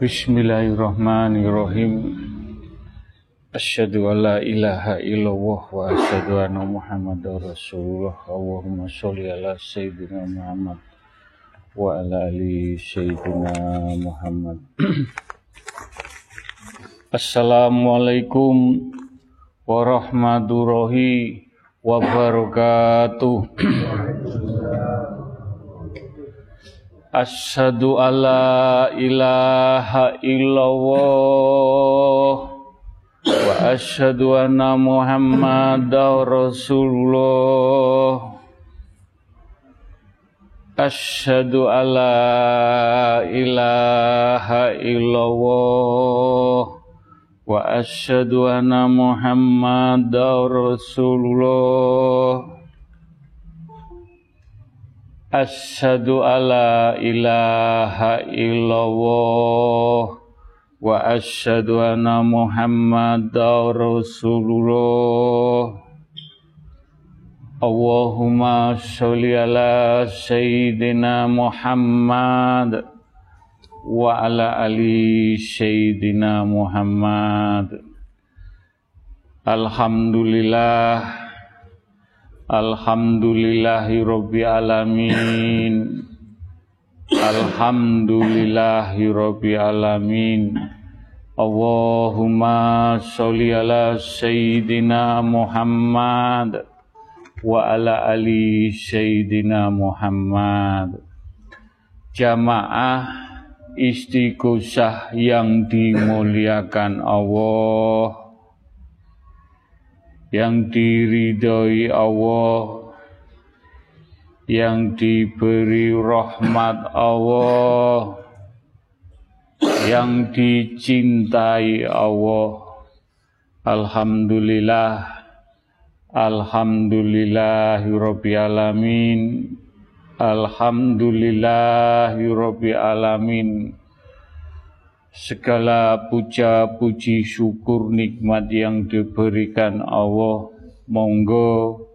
Bismillahirrahmanirrahim. Asyhadu an la ilaha illallah wa asyhadu anna Muhammadar Rasulullah. Allahumma sholli ala sayyidina Muhammad wa ala ali sayyidina Muhammad. Assalamualaikum warahmatullahi wabarakatuh. Asyhadu alla ilaha illallah wa asyhadu anna Muhammadar Rasulullah. Asyhadu alla ilaha illallah wa asyhadu anna Muhammadar Rasulullah. Asyhadu alla ilaha illallah wa asyhadu anna Muhammadar Rasulullah. Allahumma sholli ala sayyidina Muhammad wa ala ali sayyidina Muhammad. Alhamdulillah. Alhamdulillahi Rabbi Alamin. Alhamdulillahi Rabbi Alamin. Allahumma sholli ala Sayyidina Muhammad. Wa ala ali Sayyidina Muhammad. Jamaah istighosah yang dimuliakan Allah yang diridhoi Allah yang diberi rahmat Allah yang dicintai Allah. Alhamdulillah Alhamdulillahirrabbilalamin Alhamdulillahirrabbilalamin Segala puja puji syukur nikmat yang diberikan Allah Monggo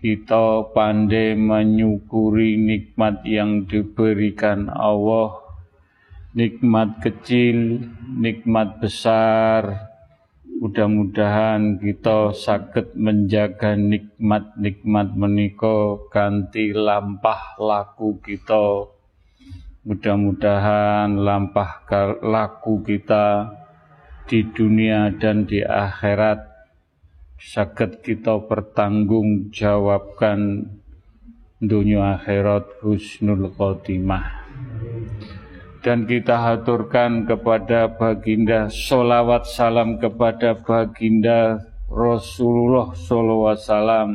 kita pandai menyukuri nikmat yang diberikan Allah. Nikmat kecil, nikmat besar Mudah-mudahan kita sakit menjaga nikmat-nikmat meniko ganti lampah laku kita Mudah-mudahan lampah laku kita di dunia dan di akhirat sakit kita bertanggung jawabkan dunia akhirat husnul khotimah. Dan kita haturkan kepada baginda solawat salam kepada baginda Rasulullah sallallahu wasallam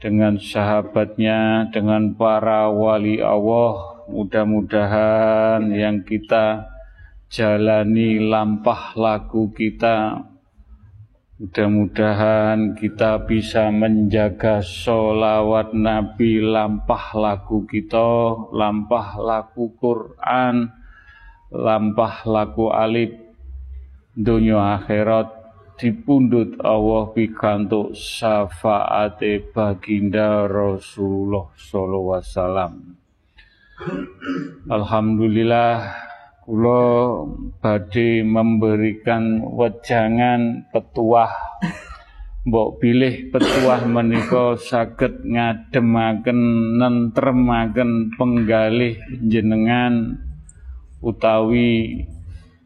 dengan sahabatnya dengan para wali Allah Mudah-mudahan yang kita jalani lampah laku kita Mudah-mudahan kita bisa menjaga solawat Nabi lampah laku kita, lampah laku Quran, lampah laku alif, dunia akhirat dipundut Allah pikantuk syafaate baginda Rasulullah sallallahu alaihi wasallam. Alhamdulillah kula badhe memberikan wejangan petuah. Mbok pilih petuah menika saged ngademaken nentremaken penggalih jenengan utawi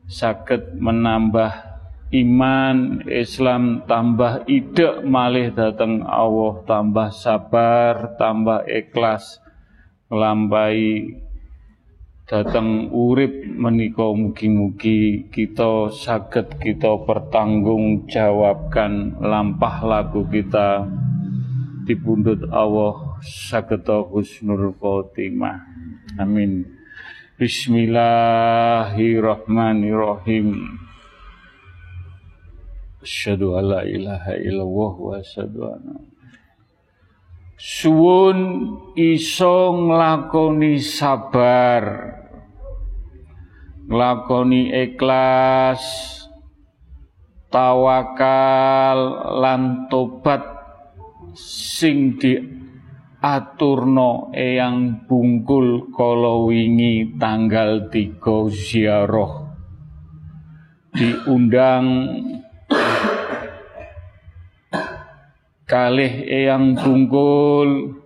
saged menambah iman Islam tambah ide malih dateng Allah tambah sabar tambah ikhlas nglampahi datang urip menika mugi-mugi kita saged kita pertanggung jawabkan lampah lagu kita. Dipundhut Allah saged husnul khotimah. Amin. Bismillahirrahmanirrahim. Asyhadu alla ilaha illallah wa asyhadu anna suwun iso nglakoni sabar nglakoni ikhlas tawakal lan tobat sing diaturno eyang bungkul kala wingi tanggal 3 ziarah. Diundang kalih eyang bungkul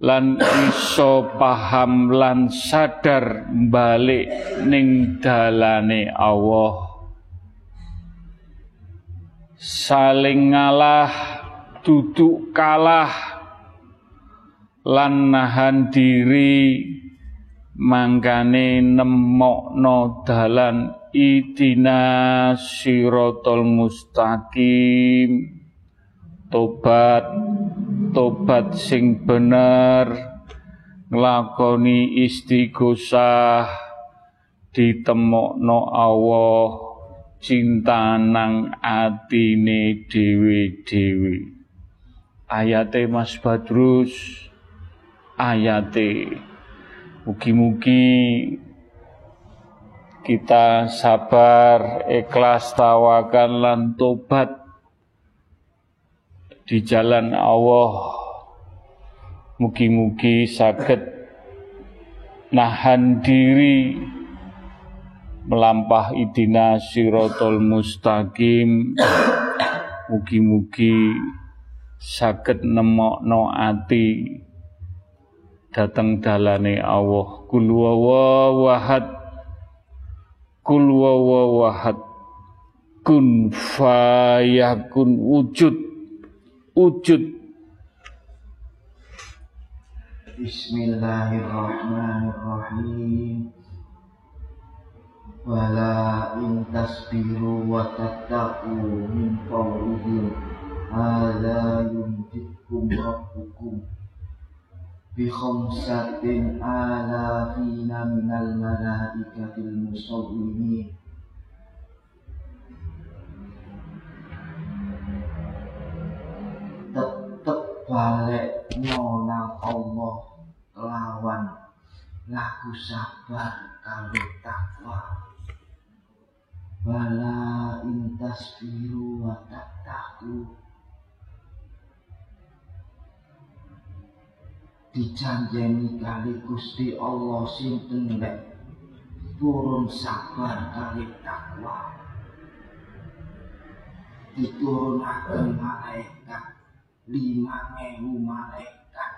lan iso paham lan sadar balik ning dalane Allah. Saling ngalah duduk kalah lan nahan diri mangkane nemokno dalan idina sirotol mustaqim tobat tobat sing bener nglakoni istighosah ditemokno Allah cinta nang atine dhewe-dhewe. Ayate Mas Badrus ayate. Mugi-mugi kita sabar ikhlas tawakan lan tobat di jalan Allah. Mugi-mugi sakit nahan diri melampah idina sirotol mustaqim. Mugi-mugi sakit nemokno ati datang dalane Allah. Kul wahad kul wahad kun fayakun wujud wujud. Bismillahirrahmanirrahim. Wala in tasbiru wa tattaqu min fawrihim Hadha yumjidkum rabbukum Bi khamsatin alafina minal malaikatil musawwimin balik nang Allah lawan laku sabar karo takwa. Wala intas biru wa tattaku dijanjeni kali Gusti Allah sing tenggek turun sabar kali takwa. Diturunaken malaikat lima ewu malaikat.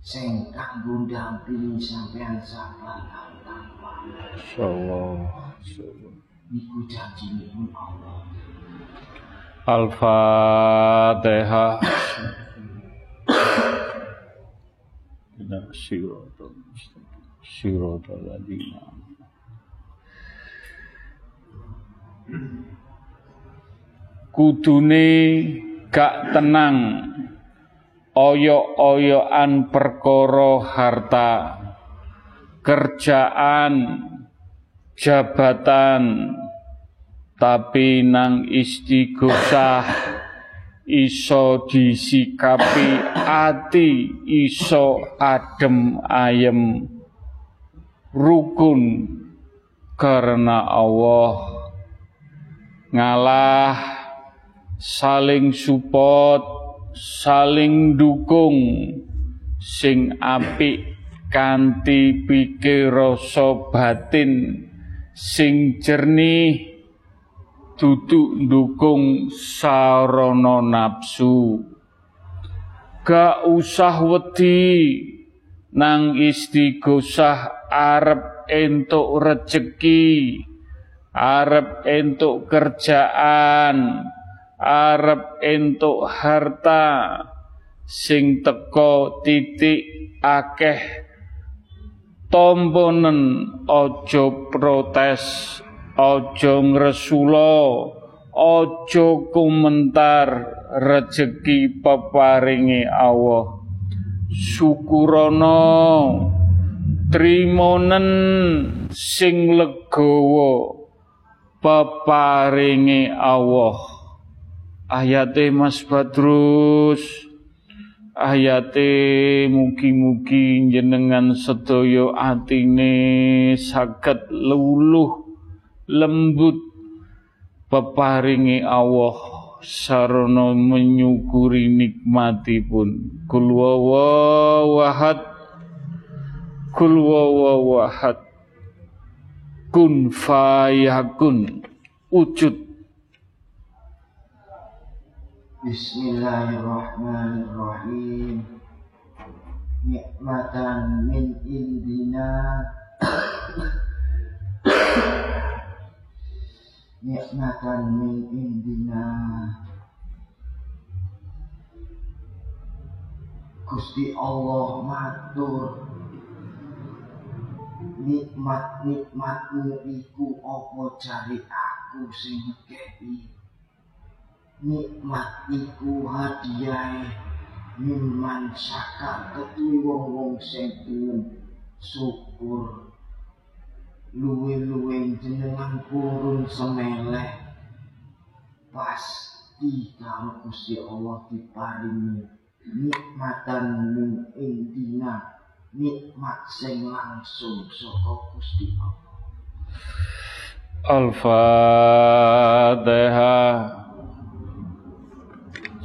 Sing kanggo ndampingi sampean sabar tanpa insyaallah. Niku janjinipun Allah. Al-Fatihah kudune gak tenang. Oyok-oyokan perkara harta kerjaan jabatan tapi nang istighosah iso disikapi ati iso adem ayem. Rukun karena Allah ngalah saling support, saling dukung. Sing apik kanthi pikir rasa batin. Sing jernih duduk dukung sarana nafsu. Gak usah wedi nang istighosah arep entuk rejeki arep entuk kerjaan arep entuk harta sing teko titik akeh tomponen ojo protes ojo ngresula ojo komentar rejeki peparingi Allah. Syukurana trimonen sing legawa peparingi Allah ayate Mas Badrus. Ayate mugi-mugi jenengan sedaya atine saged luluh lembut peparingi Allah sarana menyukuri nikmatipun. Kul wawahad kul wawahad kun fayakun. Wujud Bismillahirrahmanirrahim. Nikmatan min indina. Nikmatan min indina. Gusti Allah matur nikmat-nikmatmu iku apa jari aku sing ngekei nikmat iku hadiah. Miman saka ketui wong-wong sing syukur. Luwe-luwe jenengan purun semeleh. Pasti kalau Gusti Allah diparingi nikmatan min indina nikmat sing langsung saka Gusti Allah. Al-Fatihah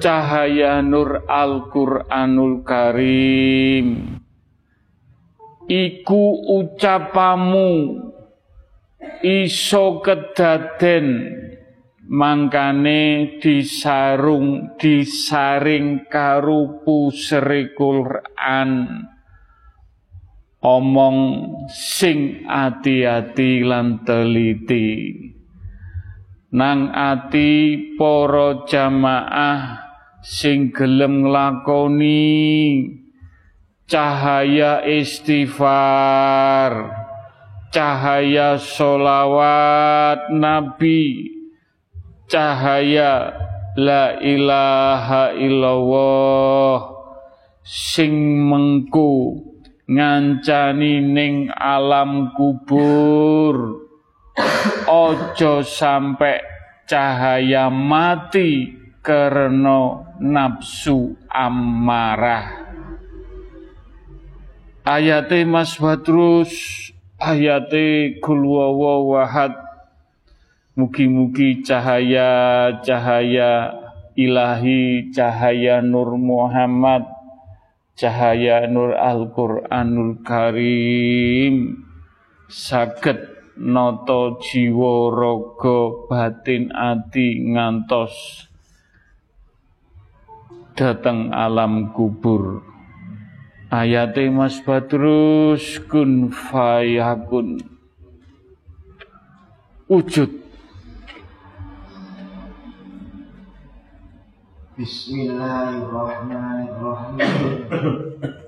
cahaya nur Al-Qur'anul Karim. Iku ucapamu. Iso kedaden mangkane disarung disaring karupu seri Quran. Omong sing ati-ati lan teliti nang ati para jamaah sing gelem nglakoni cahaya istighfar cahaya solawat nabi cahaya la ilaha illallah sing mengku ngancani ning alam kubur ojo sampai cahaya mati karena nafsu amarah. Ayate Mas Badrus ayate kulwawa wahad. Mugi-mugi cahaya-cahaya ilahi cahaya Nur Muhammad cahaya Nur Al-Qur'anul Karim. Saged noto jiwa raga batin ati ngantos dateng alam kubur. Ayate Mas Badrus kun fayakun wujud. Bismillahirrahmanirrahim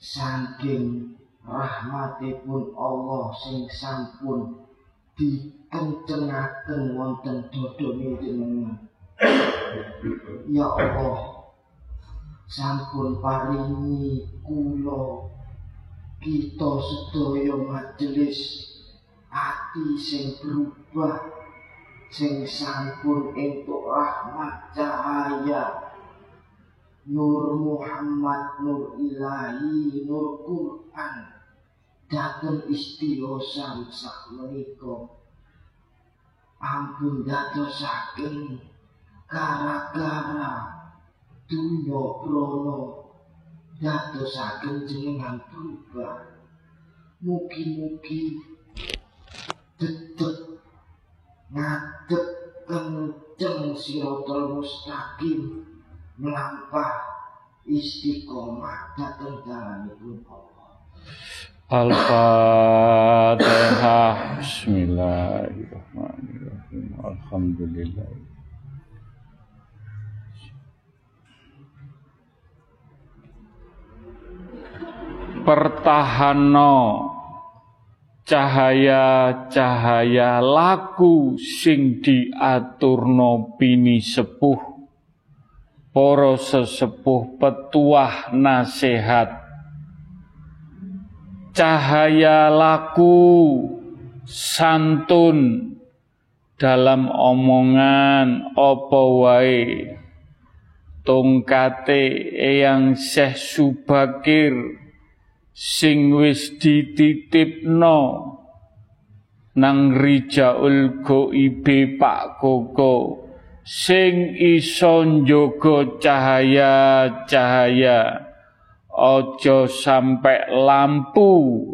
saking rahmatipun Allah sing sampun dikencengaken wonten dodone jenengan ya Allah sampun paringi kula kita sedaya majelis ati sing berubah sing sampun entuk rahmat cahaya Nur Muhammad, Nur Ilahi, Nur Quran. Dateng istiosan sak menika ampun dadosaken gara-gara dunya prana dadosaken jenengan berubah. Mugi-mugi tetep ngadep dateng sirotol mustaqim melampah istiqomah dateng dalanipun Allah. Al-Fatihah Bismillahirrahmanirrahim. Alhamdulillah. Pertahano cahaya-cahaya laku sing diaturno bini sepuh para sesepuh petuah nasihat. Cahaya laku santun dalam omongan apa wae? Tongkate eyang Syekh Subakir sing wis dititipno nang Rijaul Goibe Pak Koko sing iso njogo cahaya-cahaya aja sampai lampu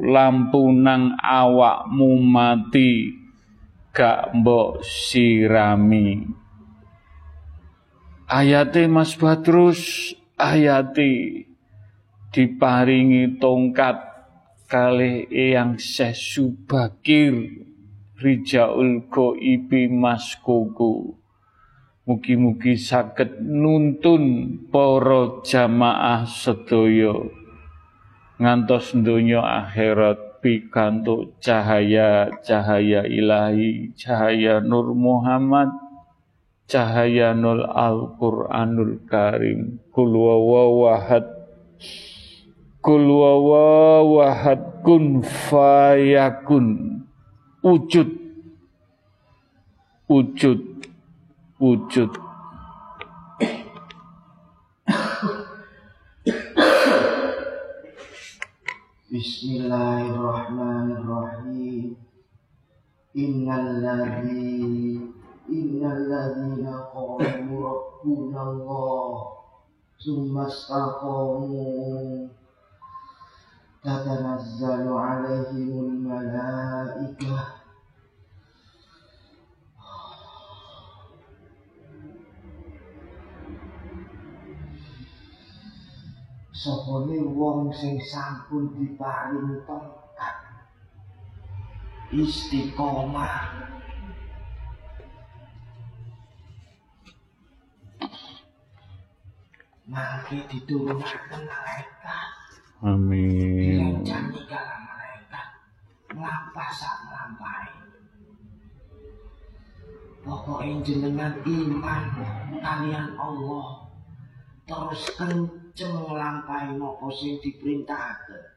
lampu nang awakmu mati gak mbok sirami ayate Mas Badrus ayati diparingi tongkat kali yang Syekh Subakir Rijaul Goibi Mas Koko. Mugi-mugi saged nuntun para jamaah sedaya ngantos donya akhirat pikantuk cahaya-cahaya ilahi, cahaya Nur Muhammad, cahaya Nur Al-Qur'anul Karim. Kul wawahad Kul wawahad kun fayakun. Wujud. Wujud wujud. Bismillahirrahmanirrahim. Innalladzi Innalladzina qalu rabbuna Allah Summa istaqamu. Tatanazzalu alaihimul malaikah. Sopone wong sing sampun diparing tongkat. Istiqomah. Mangke diturunkan malaikat. Amin. Janji kala malaikat Nglampah sak nglampahi Pokoknya jenengan iman kalian Allah Terus kenceng nglampahi nopo sing diperintahkan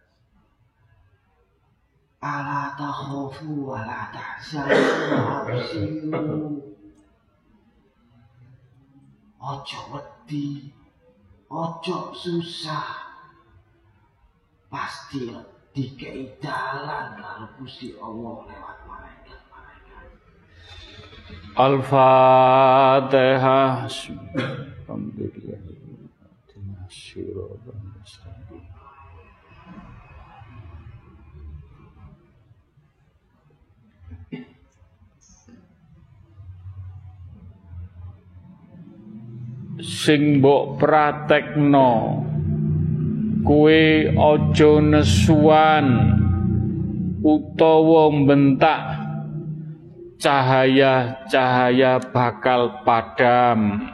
Ala takhofu wa la tahzanu Ojo wedi Ojo susah. Pasti dikei dalan karo Gusti Allah lewat malaikat-malaikat. Al-Fatihah. Alhamdulillah. Sing mbok pratekno kue ojo nesuan utawa bentak cahaya-cahaya bakal padam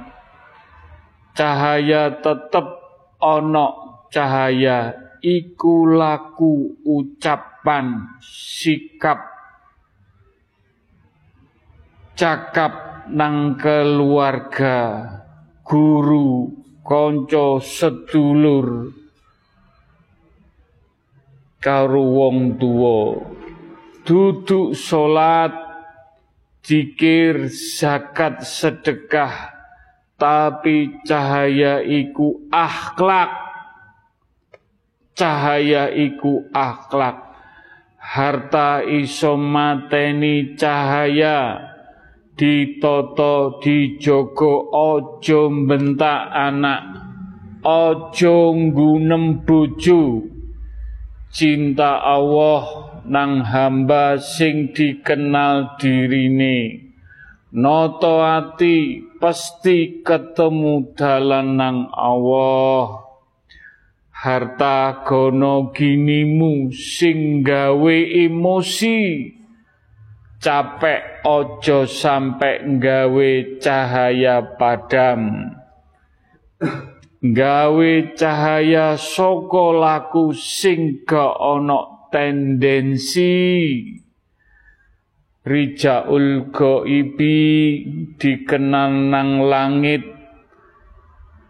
cahaya tetep ono cahaya iku laku ucapan sikap cakap nang keluarga guru konco sedulur karo wong tuwa. Duduk salat zikir zakat sedekah tapi cahaya iku akhlak. Cahaya iku akhlak. Harta iso mateni cahaya. Ditoto dijogo ojo bentak anak. Ojo nggunem bojo. Cinta Allah nang hamba sing dikenal dirine noto ati pasti ketemu dalan nang Allah. Harta gono ginimu sing gawe emosi. Capek ojo sampai gawe cahaya padam. Gawe cahaya soko laku sing ga tendensi Rijaul Goibi dikenal nang langit.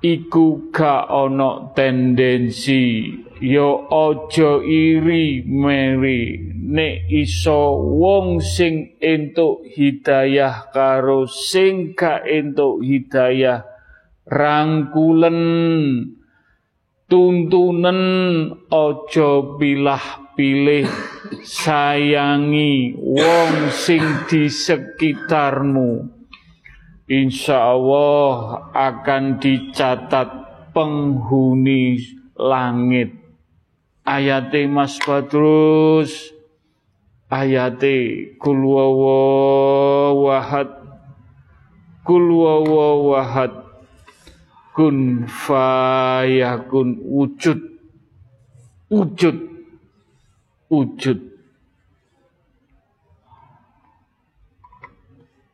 Iku ga ono tendensi. Yo ojo iri meri nek iso wong sing entuk hidayah karo sing ga entuk hidayah rangkulen tuntunen ojo pilah pilih sayangi wong sing di sekitarmu. Insya Allah akan dicatat penghuni langit. Ayate Mas Badrus ayate kulwawa wahad kulwawa wahad. Kun fayakun wujud wujud wujud.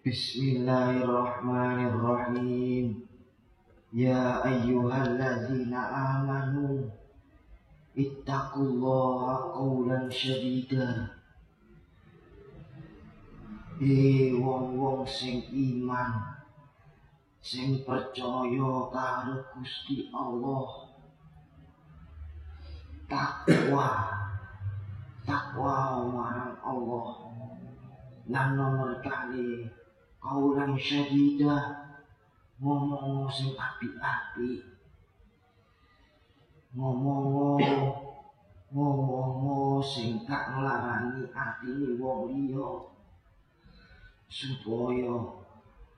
Bismillahirrahmanirrahim. Ya ayyuhalladzina amanu Ittaqullaha qawlan syadida Eh wong-wong sing iman sing percaya karo Gusti Allah takwa takwa marang Allah. Lan nomor kali kaulan syadida ngomong sing api-api. Ngomong ngomong sing gak nglarani atine wong liya. Supaya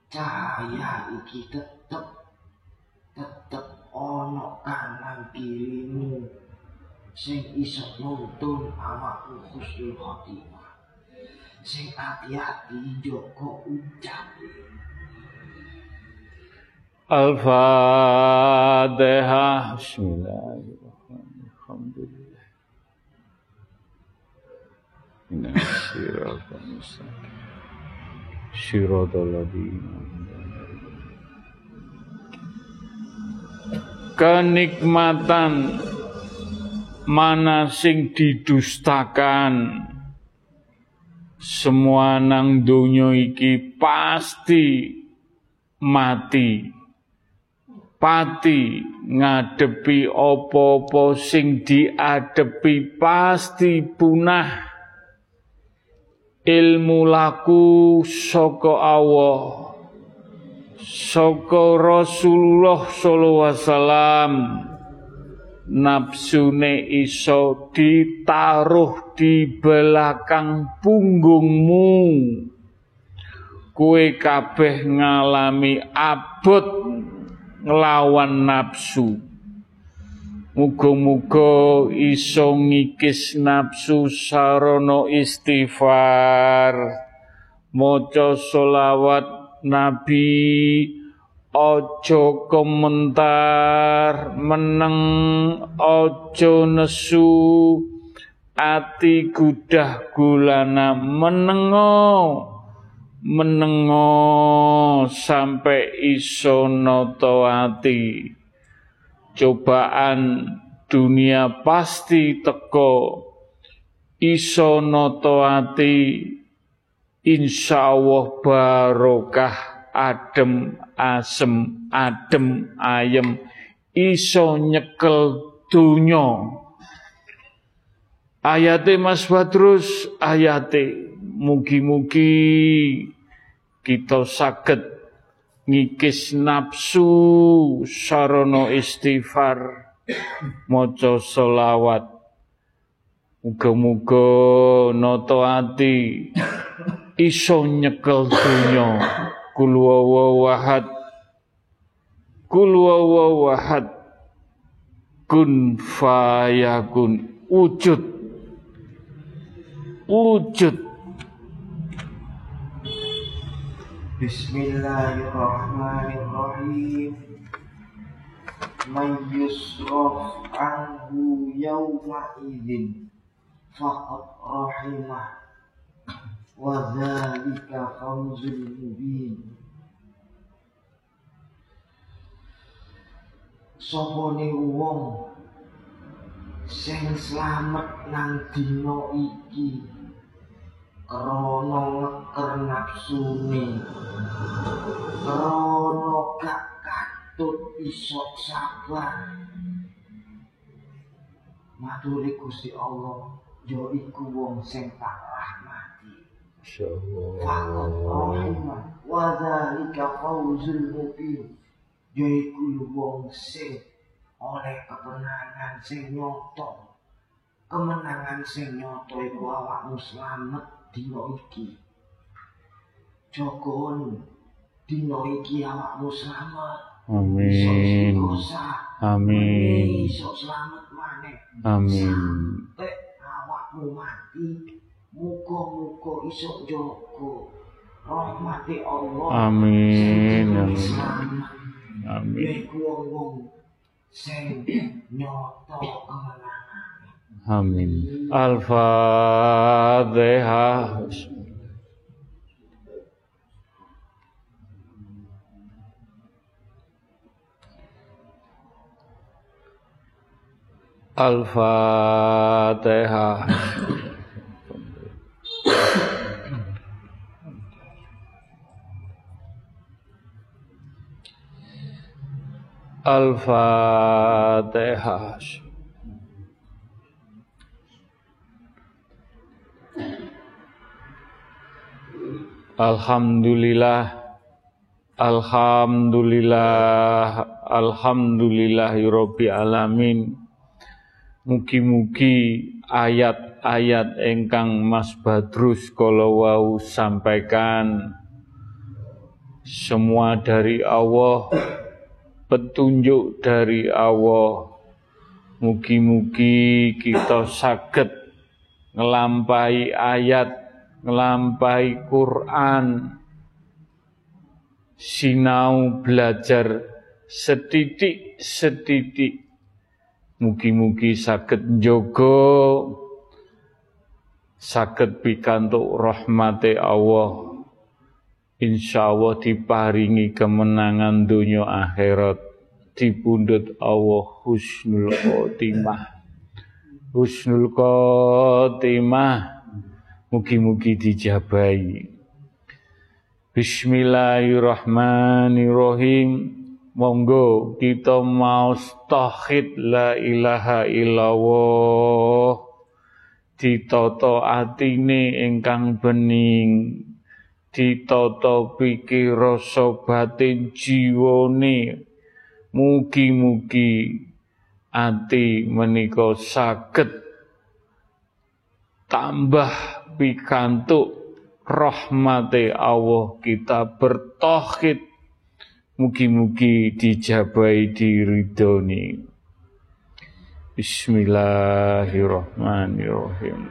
cahaya iki tetep tetep ono kanan kirimu sing iso nuntun awakmu khusnul khotimah. Sing hati-hati joko ucap. Al-Fatihah Bismillahirrahmanirrahim. Inna siratal mustaqim Kenikmatan mana sing didustakan? Semua nang donya iki pasti mati. Pati ngadepi opo-opo sing diadepi pasti punah. Ilmu laku saka Allah saka Rasulullah sallallahu alaihi wasallam nafsune iso ditaruh di belakang punggungmu. Kue kabeh ngalami abot nglawan nafsu. Muga-muga iso ngikis nafsu sarana istighfar. Maca selawat nabi ojo komentar meneng ojo nesu ati gudah gulana menengo menengo sampai iso noto ati. Cobaan dunia pasti teko iso noto ati insyaallah barokah adem asem adem ayem iso nyekel dunya ayate Mas Badrus ayate. Mugi-mugi kita saged ngikis nafsu sarana istighfar. Maca selawat. Muga-muga nata ati iso nyekel donya kul wahad. Kul wahad. Kun fayakun. Wujud. Wujud. Bismillahirrahmanirrahim. Man anhu yawma idin Faqad rahimah Dhalika fawzul mubin Sopone wong Sing selamat nang dino iki? Krana ngeker nafsune krana gak katut iso sabar. Maturi Gusti Allah yo iku wong sing tak insyaallah wa dzalika fawzul mubin yo iku wong sing oleh kemenangan sing nyoto kemenangan sing nyoto iku awakmu slamet dina iki. Jokon dina iki awakmu slamet. Amin. Amin. Iso slamet maneh. Amin. Sampai awakmu mati, muga-muga iso njogo rahmati Allah. Amin. Amin. Amin. Iku wong sing nyoto kemenangan. Amin. Al-Fatihah. Al-Fatihah. Al-Fatihah. Alhamdulillah. Alhamdulillah. Alhamdulillahirabbil alamin. Mugi-mugi ayat-ayat engkang Mas Badrus kala wau sampaikan semua dari Allah petunjuk dari Allah. Mugi-mugi kita saged ngelampahi ayat ngelampahi Quran, sinau belajar setitik-setitik. Mugi-mugi sakit jogo, sakit pikantuk rahmati Allah. Insya Allah diparingi kemenangan dunia akhirat dipundut Allah husnul khotimah. Husnul khotimah Mugi-mugi dijabai. Bismillahirrahmanirrahim. Monggo kita mau tauhid la ilaha illallah. Ditata atine ingkang bening. Ditata pikir rasa batin jiwane. Mugi-mugi ati menika saged tambah pikantuk rahmati Allah kita bertauhid mugi-mugi dijabai diridoni Bismillahirrahmanirrahim.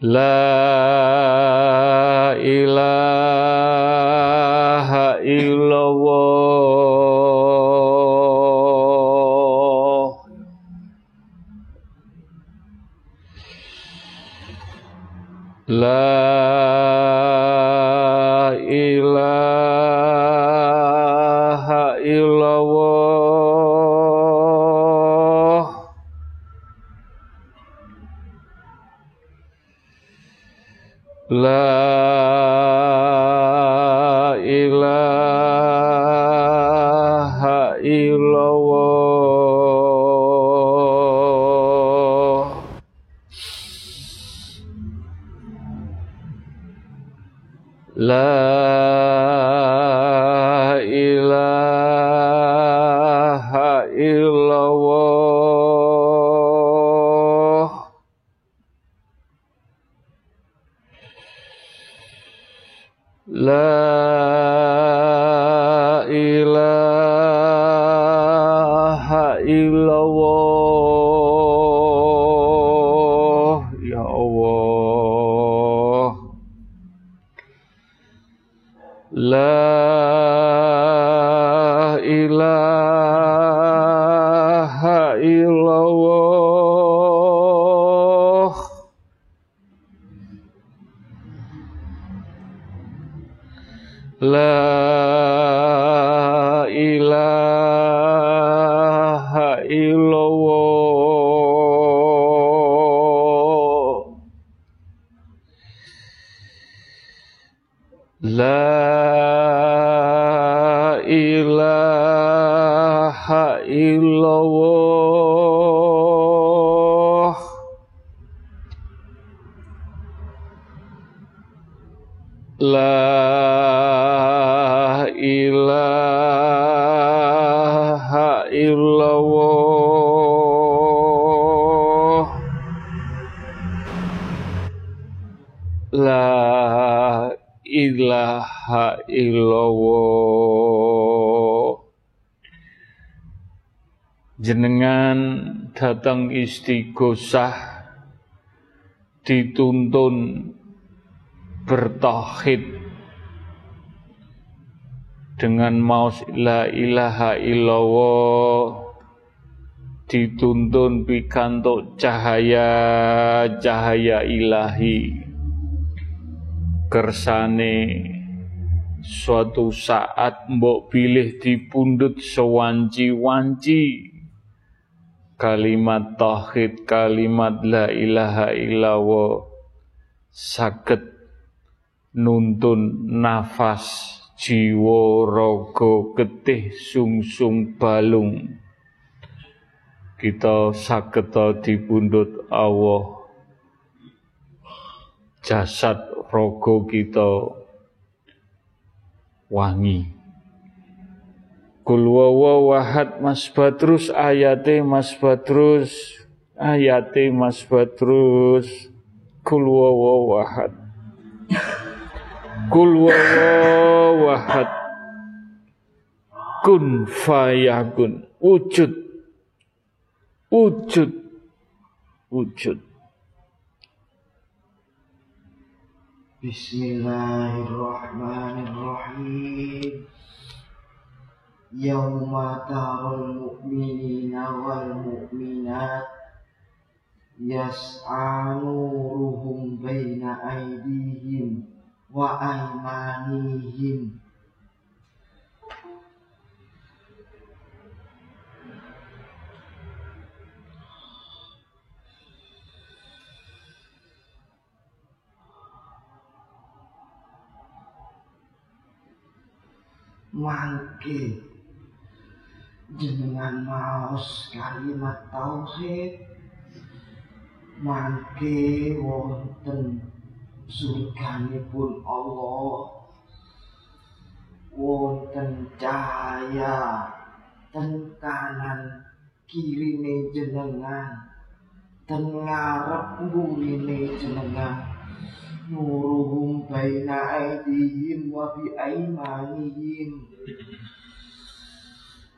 La ilaha illallah. La Jenengan datang istighosah dituntun bertauhid dengan maus la ilaha illallah dituntun pikantuk cahaya cahaya ilahi. Kersane suatu saat mbok pilih dipundut sewanci-wanci kalimat tauhid kalimat la ilaha illallah saged nuntun nafas jiwa raga getih sungsung balung. Kita saged dipundhut Allah. Jasad raga kita wangi Kul wahad Mas Badrus ayate Mas Badrus ayate Mas Badrus. Kul wahad. Kul wahad. Kun fayakun. Wujud. Wujud. Wujud. Bismillahirrahmanirrahim Yawma tarul mu'minina wal mu'minat Yas'a nuruhum baina aydihim wa aymanihim mangke jenengan maos kalimat tauhid. Mangke wonten surganipun Allah. Wonten cahaya ten kanan kirine jenengan ten ngarep jenengan. Nuruhum baina aidihim wa bi aimanihim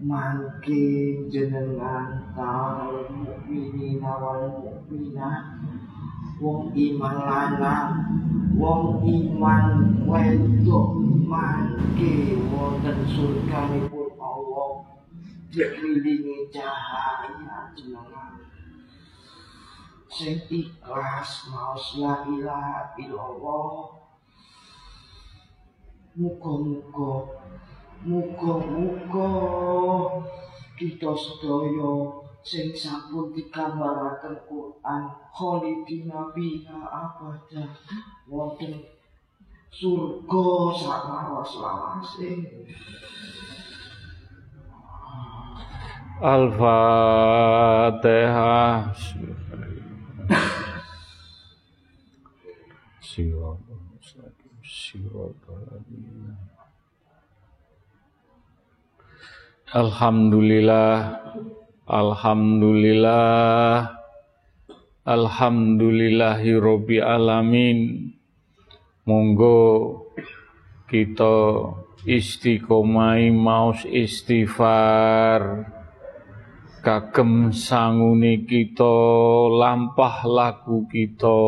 mangke jenengan tarul mukminina wal mukminat wong iman lanang wong iman wedok mangke wonten surganipun Allah. Dikelilingi cahaya jenengan. Sing ikhlas maos la ilaha illallah. Muga-muga muga-muga kita sedaya sing sampun digambaraken Quran. Khalidina fiha abada wonten surga saklawas-lawase Al-Fatihah. Siratal mustaqim. Siratal Alhamdulillah Alhamdulillah Alhamdulillahi Alamin. Monggo kita istiqomai maus istighfar. Kagem sanguni kita lampah lagu kita.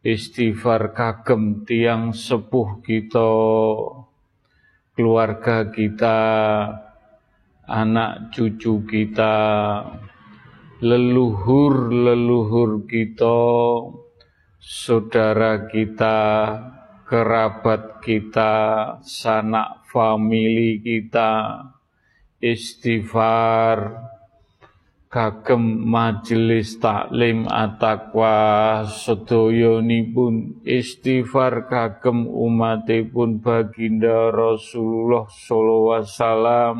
Istighfar kagem tiang sepuh kita keluarga kita anak cucu kita, leluhur-leluhur kita, saudara kita, kerabat kita, sanak famili kita, istighfar, kagem majelis taklim atakwa pun istighfar kagem umatipun baginda Rasulullah sallallahu alaihi wasallam.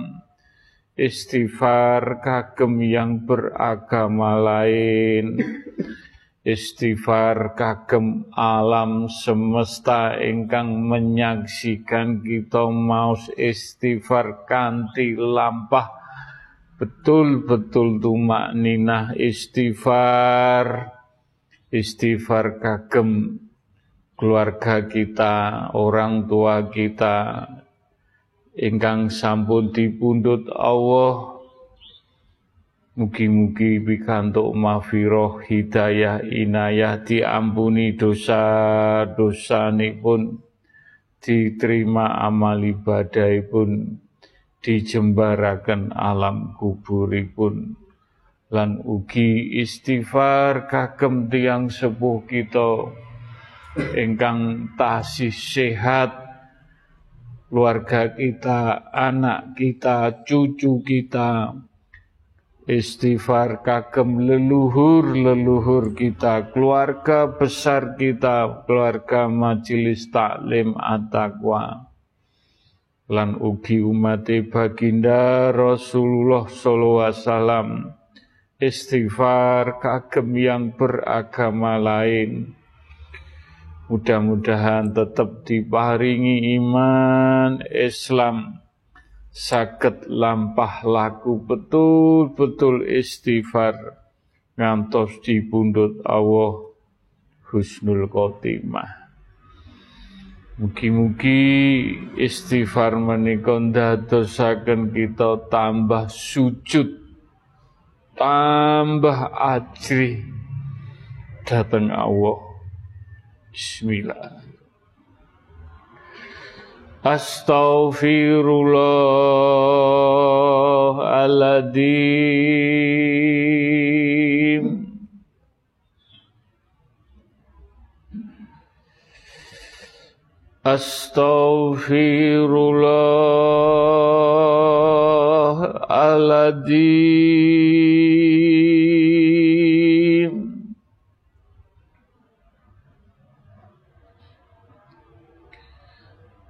Istighfar kagem yang beragama lain. Istighfar kagem alam semesta ingkang menyaksikan kita maus istighfar kanthi lampah betul-betul tumak ninah istighfar. Istighfar kagem keluarga kita orang tua kita. Ingkang sampun dipundhut Allah. Mugi-mugi pikantuk mafiroh hidayah inayah diampuni dosa-dosa pun diterima amal ibadah pun dijembarakan alam kuburipun lan ugi istighfar kagem tiang sepuh kita ingkang tasih sehat keluarga kita, anak kita, cucu kita, istighfar kagem leluhur-leluhur kita, keluarga besar kita, keluarga majelis taklim at-taqwa. Lan ugi umat baginda Rasulullah sallallahu alaihi wasallam istighfar kagem yang beragama lain Mudah-mudahan tetap diparingi iman Islam sakit lampah laku betul-betul istighfar ngantos dipundhut Allah husnul khotimah. Mugi-mugi istighfar menika ndadosaken kita tambah sujud, tambah ajri datang Allah. Bismillah. Astaghfirullahaladzim. Astaghfirullahaladzim.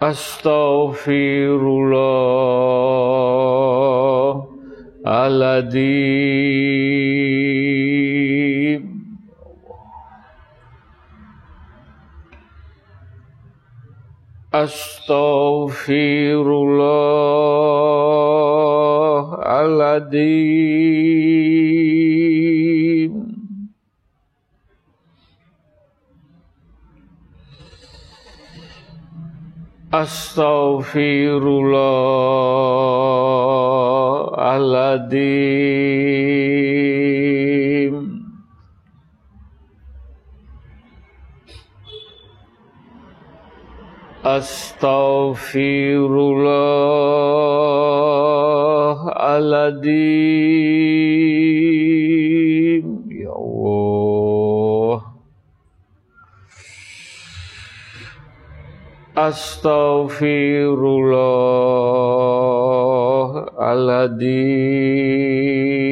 Astaghfirullahaladzim Astaghfirullahaladzim Astaghfirullahaladzim Astaghfirullahaladzim Ya Allah. Astaghfirullahaladzim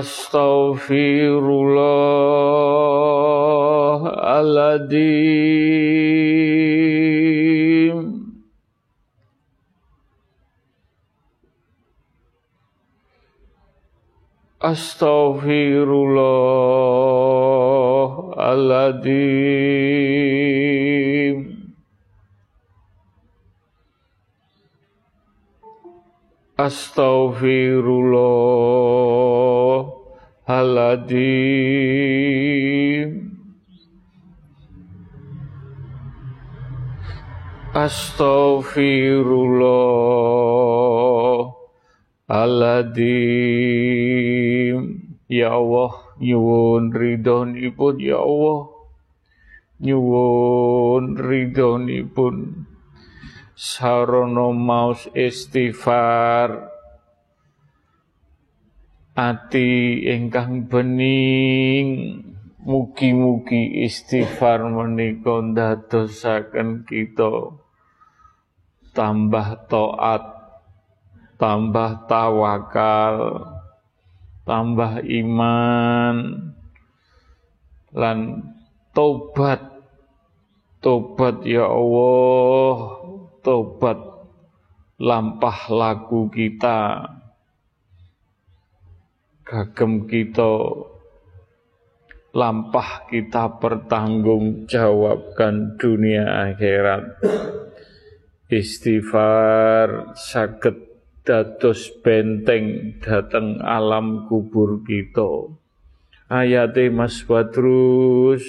astaghfirullahaladzim Astaghfirullahaladzim Astaghfirullah Astaghfirullahaladzim Astaghfirullahaladzim Ya Allah nyuwun ridhonipun ya Allah. Nyuwun ridhonipun sarana maus istighfar ati ingkang bening mugi-mugi istighfar menika ndadosaken kita. Tambah taat tambah tawakal tambah iman lan tobat tobat ya Allah tobat lampah laku kita kagem kita lampah kita bertanggung jawabkan dunia akhirat istighfar sakit dados benteng dateng alam kubur kita. Ayate Mas Badrus,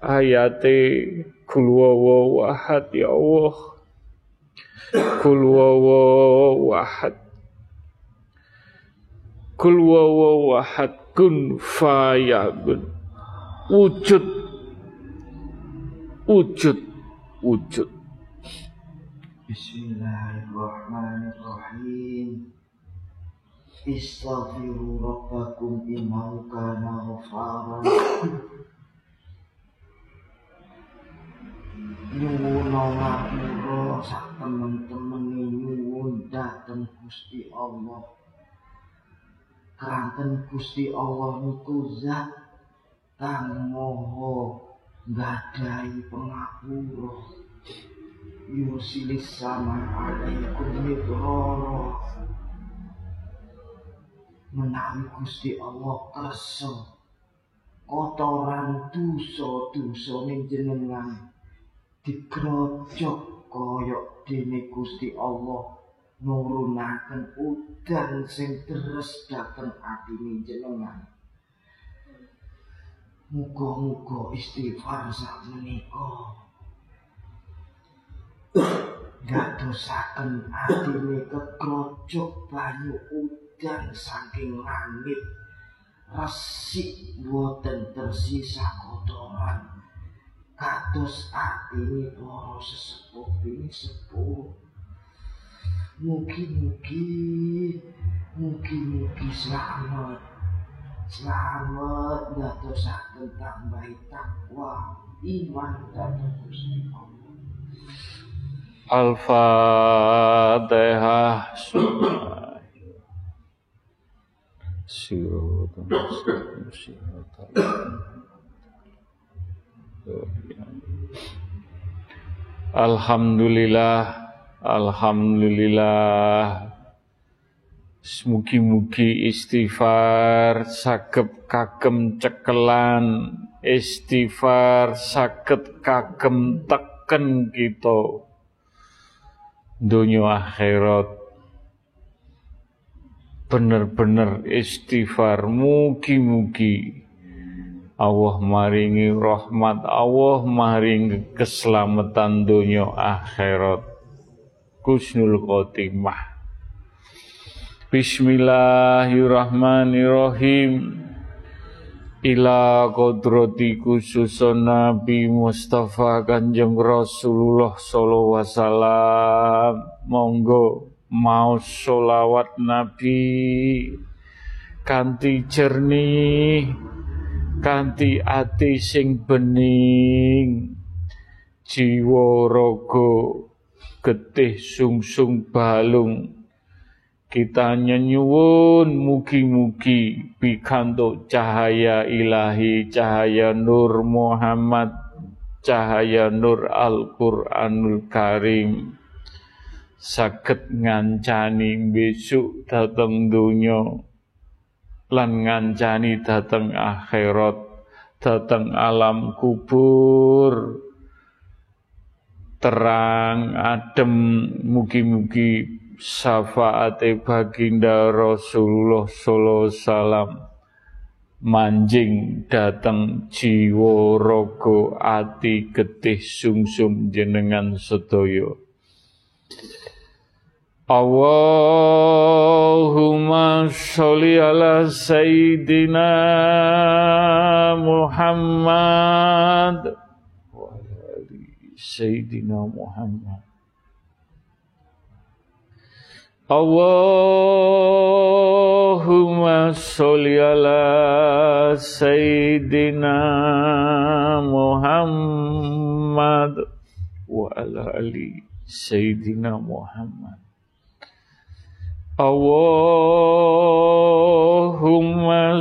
ayate kulwawa wahad ya Allah. Kulwawa wahad. Kulwawa wahad kun fayakun. Wujud. Wujud. Wujud. Bismillahirrahmanirrahim. Istaghfiru rabbakum innahu kana ghaffara. Nyuwun ngapura sak temen-temen nyuwun dateng Gusti Allah. Keranten Gusti Allah niku zat kang moho nggadahi pengapura. Yusilis sama alaikum midrara. Menawi Gusti Allah kersa kotoran dosa-dosa ning jenengan dikrojok koyok dene Gusti Allah nurunaken udan sing deres dateng atine jenengan. Muga-muga istighfar sak menika Gadosaken atine kekrocok banyu udan saking langit. Resik boten tersisa kotoran kados atine para sesepuh ini sepuh mugi-mugi mugi-mugi selamat. Selamat gadosaken tambahi takwa iman dan Gusti Allah. Al-Fatihah. Alhamdulillah Alhamdulillah. Mugi-mugi istighfar sagep kagem cekelan. Istighfar saged kagem teken kita dunia akhirat. Bener-bener istighfar. Mugi-mugi Allah maringi rahmat. Allah maringi keselamatan dunia akhirat kusnul khotimah. Bismillahirrahmanirrahim. Ila kodrati khususun Nabi Mustafa Kanjeng Rasulullah sallallahu wasallam. Monggo mau solawat Nabi. Kanti jernih kanti ati sing bening. Jiwa raga getih sungsung balung kita nyenyuwun mugi-mugi pikantuk cahaya ilahi, cahaya nur Muhammad, cahaya nur Al-Qur'anul Karim. Saged ngancani besok dateng dunya lan ngancani dateng akhirat, dateng alam kubur. Terang adem mugi-mugi syafaate baginda Rasulullah sallallahu alaihi wasallam manjing dateng jiwa raga ati getih sungsum jenengan sedaya. Allahumma sholli ala sayyidina Muhammad sayyidina Muhammad Allahumma sholli ala sayyidina Muhammad wa ala ali sayyidina Muhammad Allahumma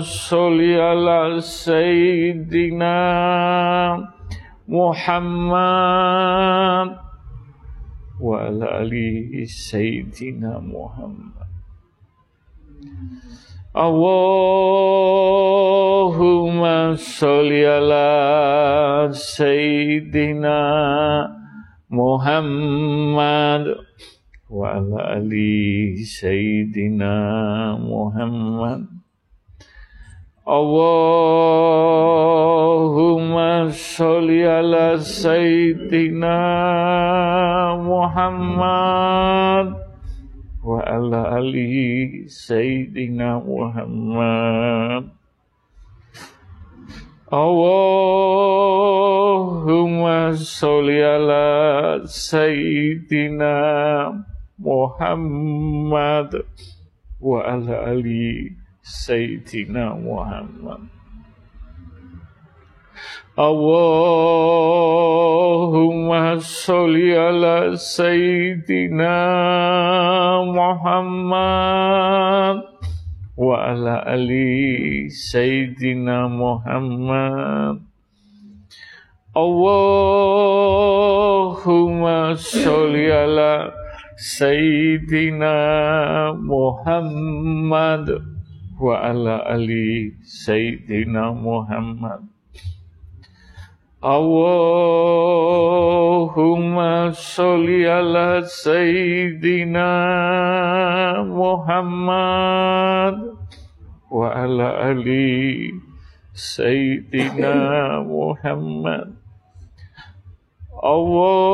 sholli ala sayyidina Muhammad wa ala ali sayyidina Muhammad Allahumma sholli ala sayyidina Muhammad wa ala ali sayyidina Muhammad Allahumma sholli ala sayyidina Muhammad wa ala ali sayyidina Muhammad. Allahumma sholli ala sayyidina Muhammad wa ala ali Muhammad Allahumma sholli ala Sayyidina Muhammad wa ala ali Sayyidina Muhammad Allahumma sholli ala Sayyidina Muhammad wa ala ali Sayyidina Muhammad. Allahumma sholli ala Sayyidina Muhammad wa ala ali Sayyidina Muhammad. Allahumma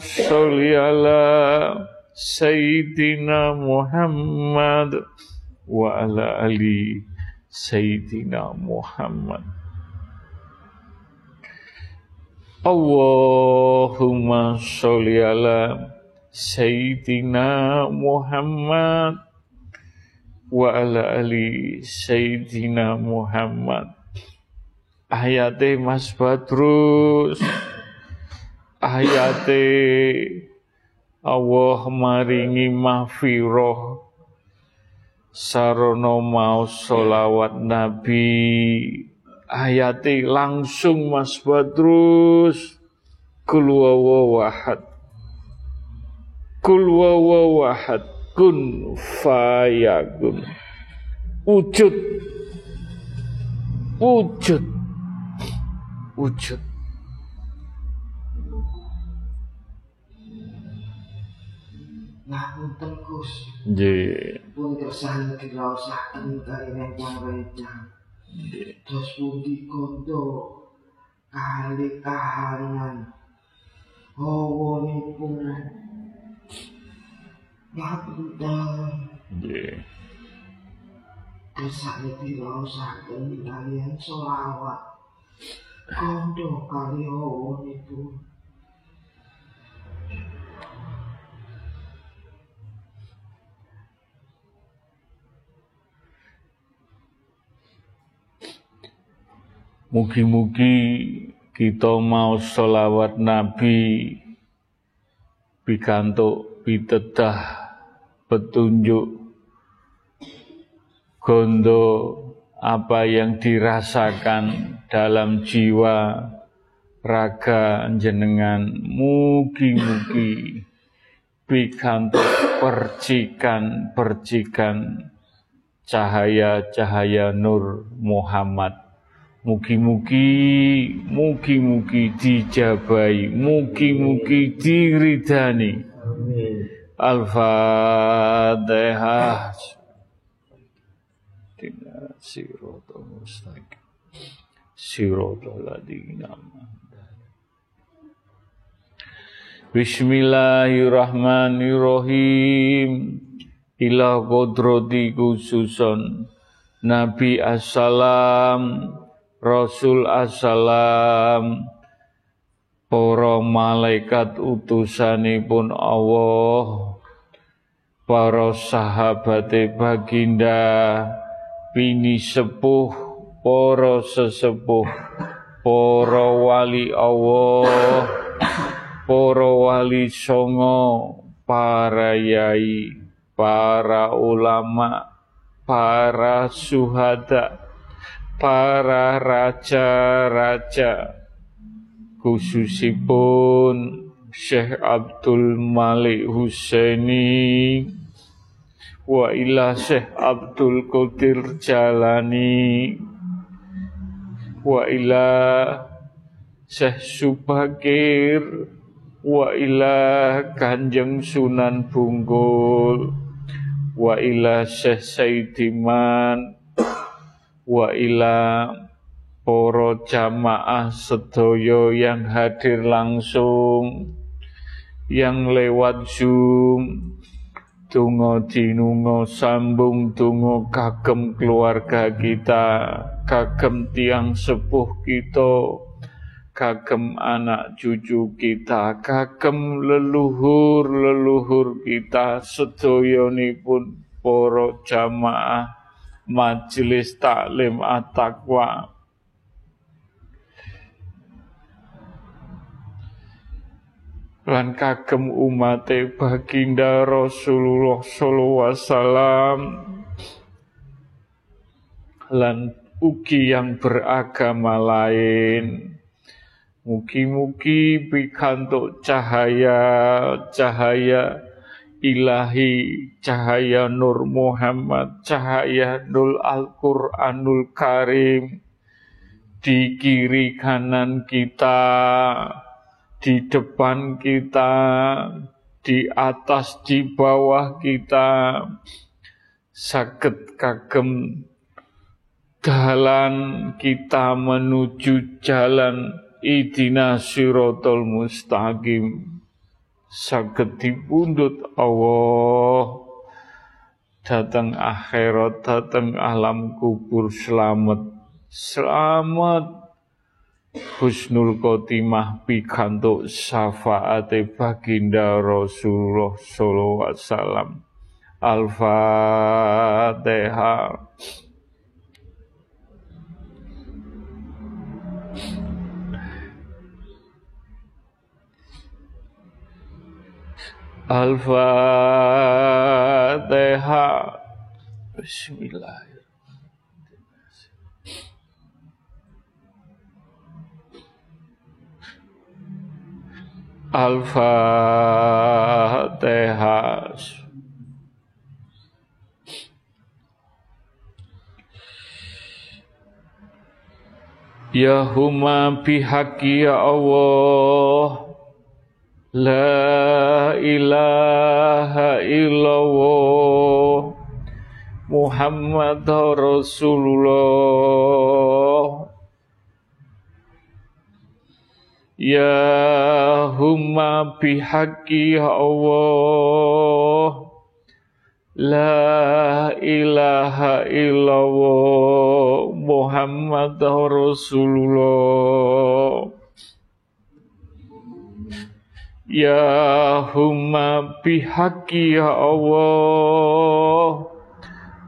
sholli ala Wa ala ali Sayyidina Muhammad. Allahumma sholli ala Sayyidina Muhammad wa ala ali Sayyidina Muhammad. Ayate Mas Badrus. Ayate Allah maringi mahfirah sarana mau solawat Nabi. Ayati langsung Mas Badrus. Kul wahad. Kul kun fayakun. Wujud. Wujud. Wujud ngapunten Gus. Nggih. Pun kersane diraosaken kali rencang-rencang. Terus pundi kondo kali kahanan. Hawanipun. Ngapunten. Nggih. Kersane diraosaken kalian selawat. Kondo kali hawanipun. Mugi-mugi kita mau sholawat Nabi pikantuk pitedah petunjuk gondo apa yang dirasakan dalam jiwa raga jenengan. Mugi-mugi pikantuk percikan-percikan cahaya-cahaya Nur Muhammad Mugi-mugi, mugi-mugi dijabai, mugi-mugi diridani. Amin. Al-Fatihah. Tina siratal mustaqim. Siratal ladzina Bismillahirrahmanirrahim. Ila kodrati khususon Nabi assalam Rasul assalam para malaikat utusanipun Allah para sahabate baginda bini sepuh para sesepuh para wali Allah para wali songo para yai para ulama para suhada para raja-raja khususipun Syekh Abdul Malik Husaini. Wa ila Syekh Abdul Qadir Jalani. Wa ila Syekh Subakir. Wa ila Kanjeng Sunan Bungkul wa ila Syekh Saidiman wa ila para jamaah sedoyo yang hadir langsung, yang lewat Zoom, tungo dinungo sambung tungo kagem keluarga kita, kagem tiang sepuh kita, kagem anak cucu kita, kagem leluhur-leluhur kita pun poro jamaah majelis taklim at-taqwa. Lan kagem umate baginda Rasulullah sallallahu alaihi wasallam. Lan ugi yang beragama lain. Mugi-mugi pikantuk cahaya cahaya ilahi cahaya Nur Muhammad cahaya Nur Al-Quranul Karim. Di kiri kanan kita di depan kita, di atas, di bawah kita, sakit kagem jalan kita menuju jalan idina sirotol mustaqim sakit dipundut Allah datang akhirat datang alam kubur selamat selamat husnul khotimah pikantuk syafaate baginda Rasulullah sallallahu alaihi wasallam. Al-Fatihah. Al-Fatihah. Bismillah. Al-Fatihah. Ya huma bihaqi ya Allah La ilaha illallah Muhammad Rasulullah Ya humma bihaqi ya Allah La ilaha illallah Muhammad Rasulullah Ya humma bihaqi ya Allah.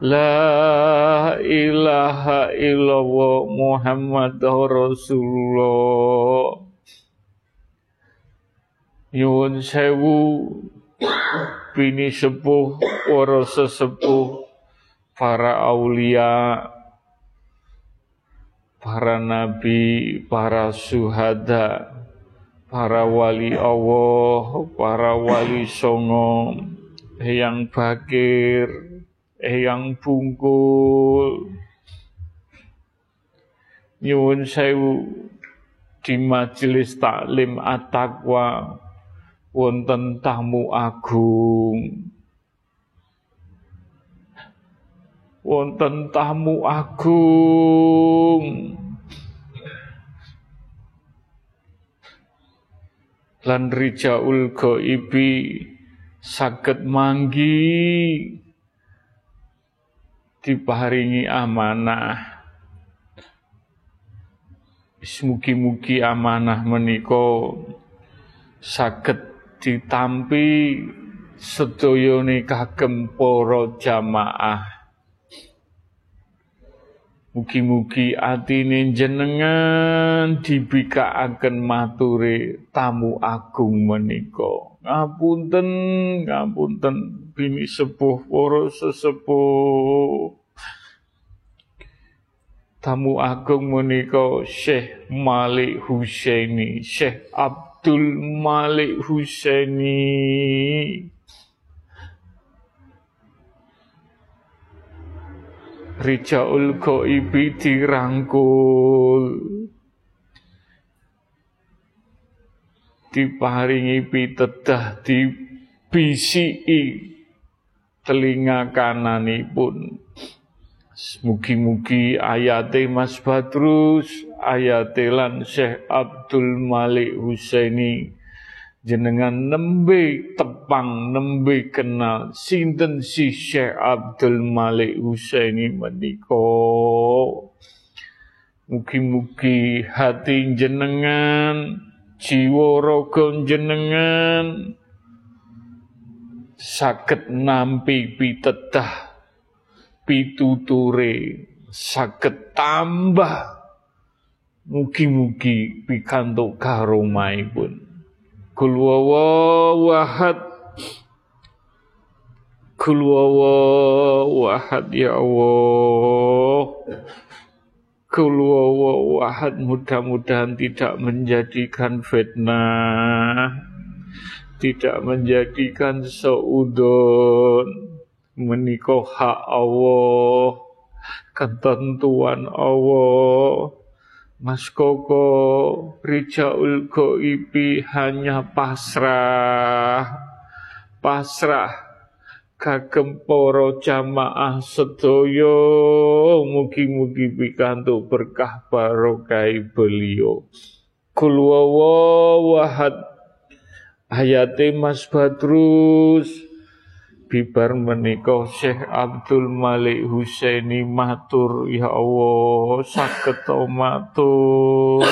La ilaha illallah Muhammad Rasulullah. Nyuwun sewu bini sepuh para sesepuh para aulia para nabi para suhada para wali Allah para wali songo yang bakir yang bungkul. Nyuwun sewu di majelis taklim at-taqwa wonten tamu agung. Wonten tamu agung lan rijaul ghaibi saged manggi. Diparingi amanah. Mugi-mugi amanah menika saged ditampi sedayane kagem para jamaah Mugi-mugi atine jenengan dibikaaken mature tamu agung menika. Ngapunten, ngapunten bini sepuh para sesepuh. Tamu agung menika Syekh Malik Husaini, Syekh Abdul Malik Husaini. Rijaul Ghaibi dirangkul. Diparingi pitedah dibisiki telinga kananipun. Mugi-mugi ayate Mas Badrus ayate lan Syekh Abdul Malik Husaini jenengan nembe tepang nembe kenal. Sinten si Syekh Abdul Malik Husaini menika? Mugi-mugi hati jenengan jiwa raga jenengan saged nampi pitedah pituture saged tambah. Mugi-mugi pikantuk karomahipun Kul wawahad Kul wawahad ya Allah. Kul wawahad mudah-mudahan tidak menjadikan fitnah. Tidak menjadikan seudon. Menikah hak Allah. Ketentuan Allah Mas Koko Rijaul Goibi hanya pasrah. Pasrah. Kagem para jamaah sedoyo mugi-mugi pikantuk berkah barokah beliau. Kul wahad ayate Mas Badrus bibar menika Syekh Abdul Malik Husaini matur. Ya Allah saged matur.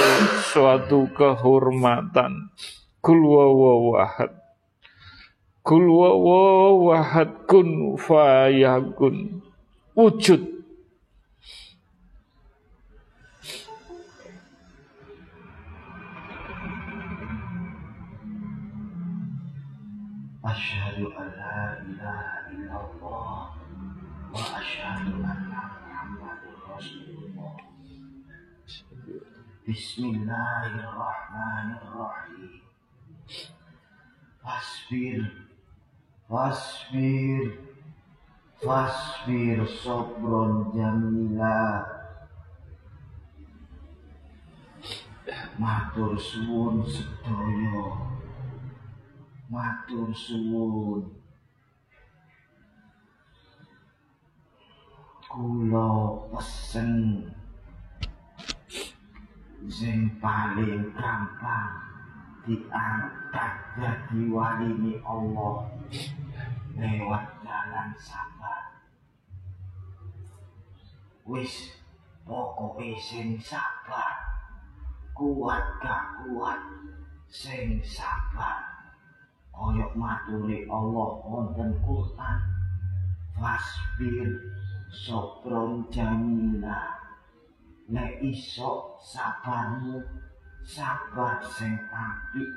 Suatu kehormatan. Kul wawahad kul wawahad kun fayakun. Wujud. Asyhadu an Bismillahirrahmanirrahim. Wasbir, wasbir, wasbir sobron jamila. Matur suwun sedoyo. Matur suwun. Kula pesen sing paling gampang diangkat jadi wali Allah. Lewat jalan sabar. Wis pokoknya sing sabar. Kuat gak kuat sing sabar. Koyok maturi Allah wonten Quran fasbir sopron jamila nek iso sabarmu sabar sing apik.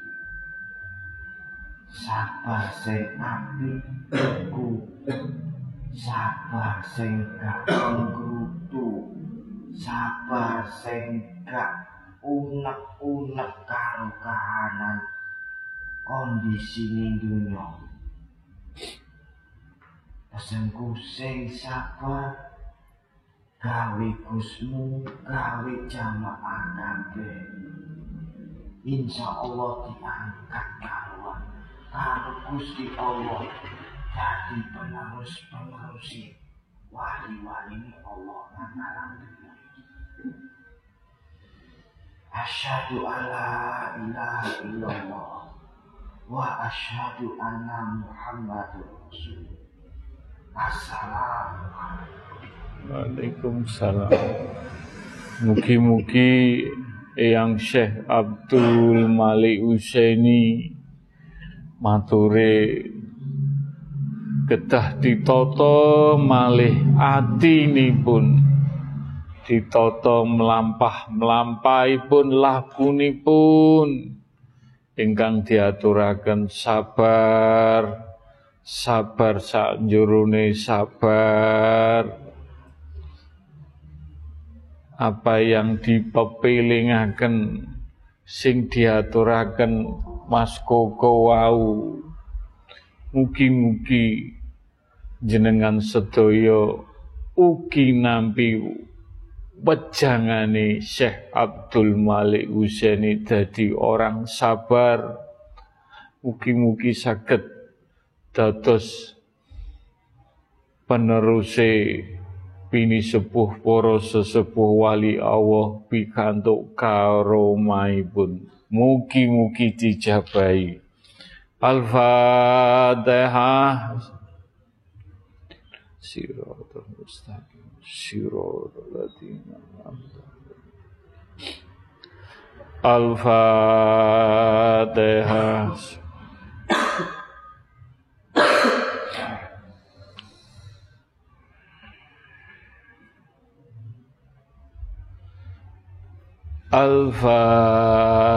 Sabar sing apik ku sabar sing gak ngrutu. Sabar sing gak unek-unek karo kahanan. Kondisi ning dunya pesanku sing sabar gawe gawe jamaah kabeh insya Allah diangkat karuan karo Gusti Allah dadi penerus-penerus wali-wali Allah nang alam Asyhadu alla ilaha illallah wa asyhadu anna Muhammadur Rasulullah. Assalamualaikum. Waalaikumsalam. Mugi-mugi Eyang Syekh Abdul Malik Usaini mature kedah ditata malih atinipun ditata melampah melampahipun lakunipun ingkang diaturaken sabar sabar sak jurune sabar apa yang dipepilingaken sing diaturaken Mas Koko wau. Mugi-mugi jenengan sedaya ugi nampi wejangane Syekh Abdul Malik Husaini dadi orang sabar. Mugi-mugi saged dados peneruse pini sepuh poro sesepuh wali Allah pikantuk karomaipun. Muki-muki dijabai Al-Fatihah. Siratul Mustaqim Siratul Ladina Al-Fatihah. الفاتحة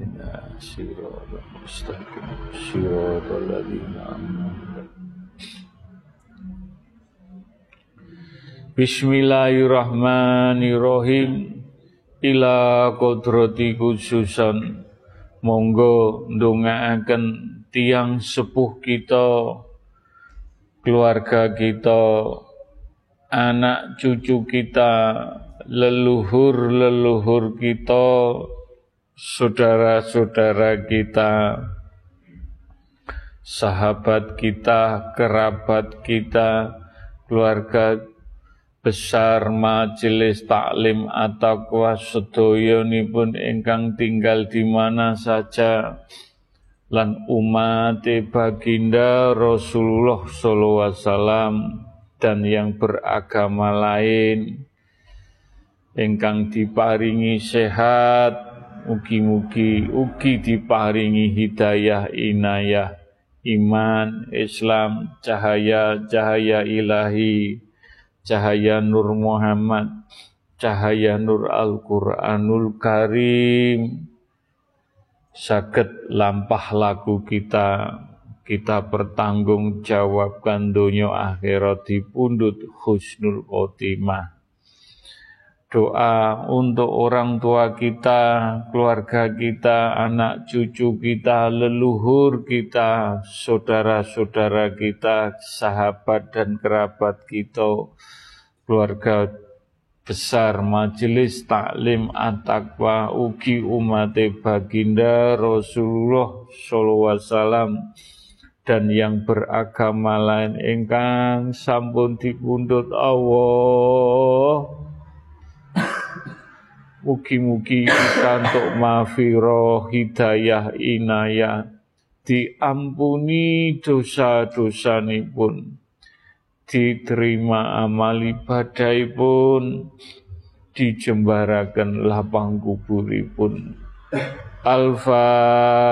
الفاتحة صراط المستقيم صراط الذين أنعمت Bismillahirrahmanirrahim ila kodrati khususan monggo ndongaaken tiang sepuh kita keluarga kita anak cucu kita leluhur-leluhur kita saudara-saudara kita sahabat kita kerabat kita keluarga besar majelis taklim ataqwa pun ingkang tinggal di mana saja lan umat baginda Rasulullah sallallahu alaihi wasallam dan yang beragama lain ingkang diparingi sehat mugi-mugi ugi diparingi hidayah inayah iman Islam cahaya cahaya ilahi cahaya Nur Muhammad, cahaya Nur Al-Quranul Karim, sakit lampah lagu kita, kita bertanggung jawabkan dunia akhirat dipundut husnul khotimah. Doa untuk orang tua kita, keluarga kita, anak cucu kita, leluhur kita, saudara-saudara kita, sahabat dan kerabat kita, keluarga besar majelis taklim at-taqwa ugi umat baginda Rasulullah sallallahu alaihi wasallam dan yang beragama lain ingkang sampun dipundhut Allah. Mugi-mugi untuk mafiro hidayah inayah. Diampuni dosa-dosa pun diterima amal ibadah pun dijembarakan lapang kuburipun. Al-Fatihah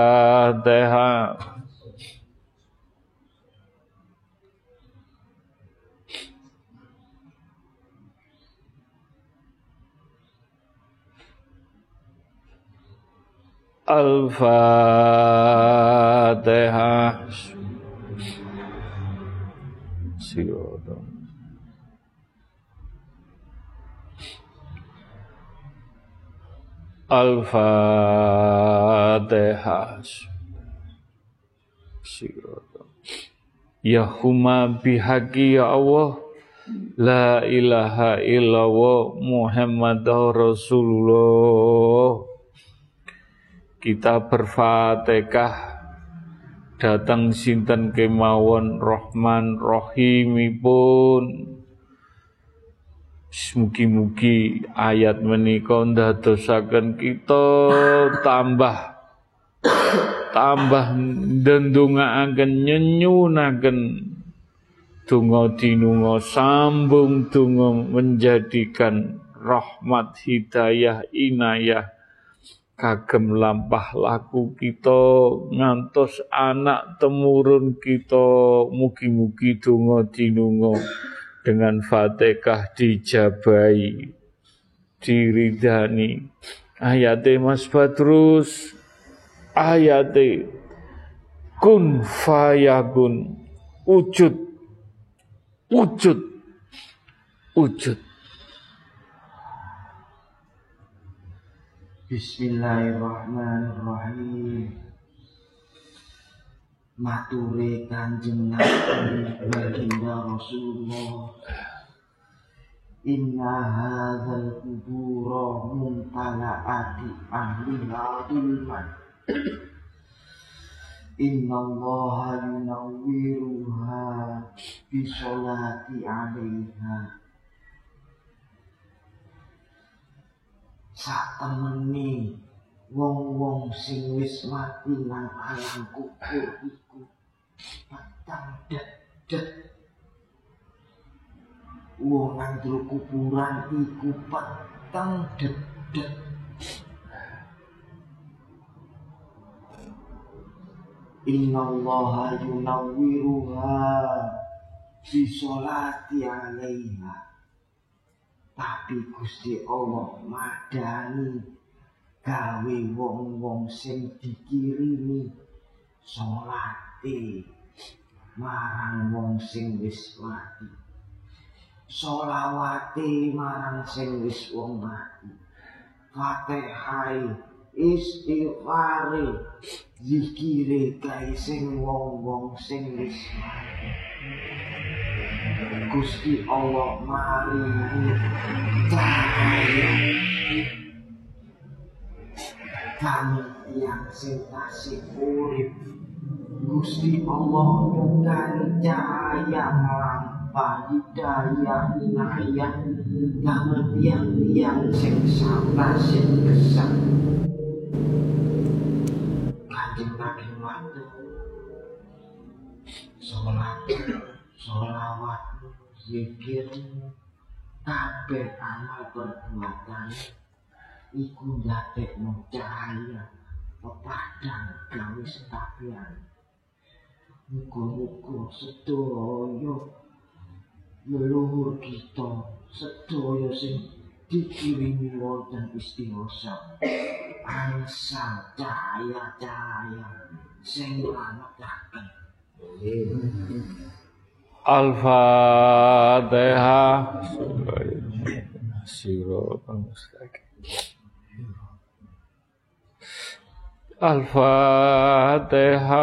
Al-Fatihah Sirata. Al-Fatihah. Ya Allah. La ilaha illallah Muhammad Rasulullah. Kita berfatihah datang sinten kemawon Rahman Rahimipun. Mugi-mugi ayat menika ndadosaken kita tambah. Tambah ndendungaaken nyenyunaken. Donga dinunga sambung donga menjadikan rahmat hidayah inayah kagem lampah laku kita ngantos anak temurun kita mugi-mugi donga dinunga dengan Fatihah dijabai, diridani. Ayate Mas Badrus, ayate kun fayakun, wujud, wujud, wujud. Bismillahirrahmanirrahim. Mature kanjeng Nabi baginda Rasulullah. Inna hadzal kubura mumtala'ati ahli ilman. Inna Allah yunawwiruha bi sholati alaiha Sak temeni wong-wong sing wis mati nang alam kubur iku. Petang det wong nang kuburan iku petang det Inna Allah yunawwiruha fi sholati alaiha tapi Gusti Allah madani gawe wong-wong sing dikirimi salate marang wong sing wis mati. Solawate marang sing wis wong mati. Fatihai istighfare zikire kae sing wong-wong sing wis Gusti Allah maringi cahaya. Kami yang sing tasih urip. Gusti Allah nyukani cahaya melampah hidayah inayah kami tiang-tiang sing sabar sing zikir. Kabeh amal perbuatan. Iku ndadekno cahaya pepadang gawe setapian Muga-muga sedaya leluhur kita sedaya sing dikirimi wonten istighosa angsal cahaya-cahaya sing nylametaken Al-Fatihah Al-Fatihah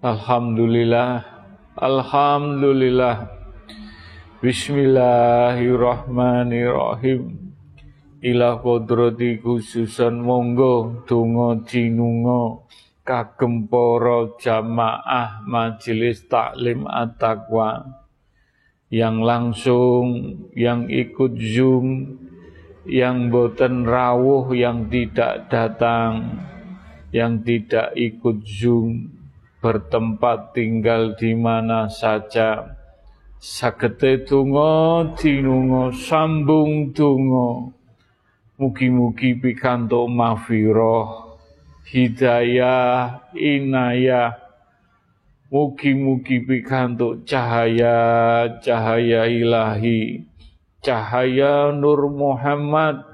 Alhamdulillah. Alhamdulillah. Bismillahirrahmanirrahim. Ila kodrati khususan monggo Dungo jinungo Kagem jamaah Majelis Taklim At-Taqwa Yang langsung Yang ikut Zoom Yang boten rawuh Yang tidak datang Yang tidak ikut Zoom Bertempat tinggal di mana saja. Sagete donga dinunga sambung donga. Mugi-mugi pikantuk mahfirah hidayah inayah mugi-mugi pikantuk cahaya cahaya ilahi. Cahaya nur Muhammad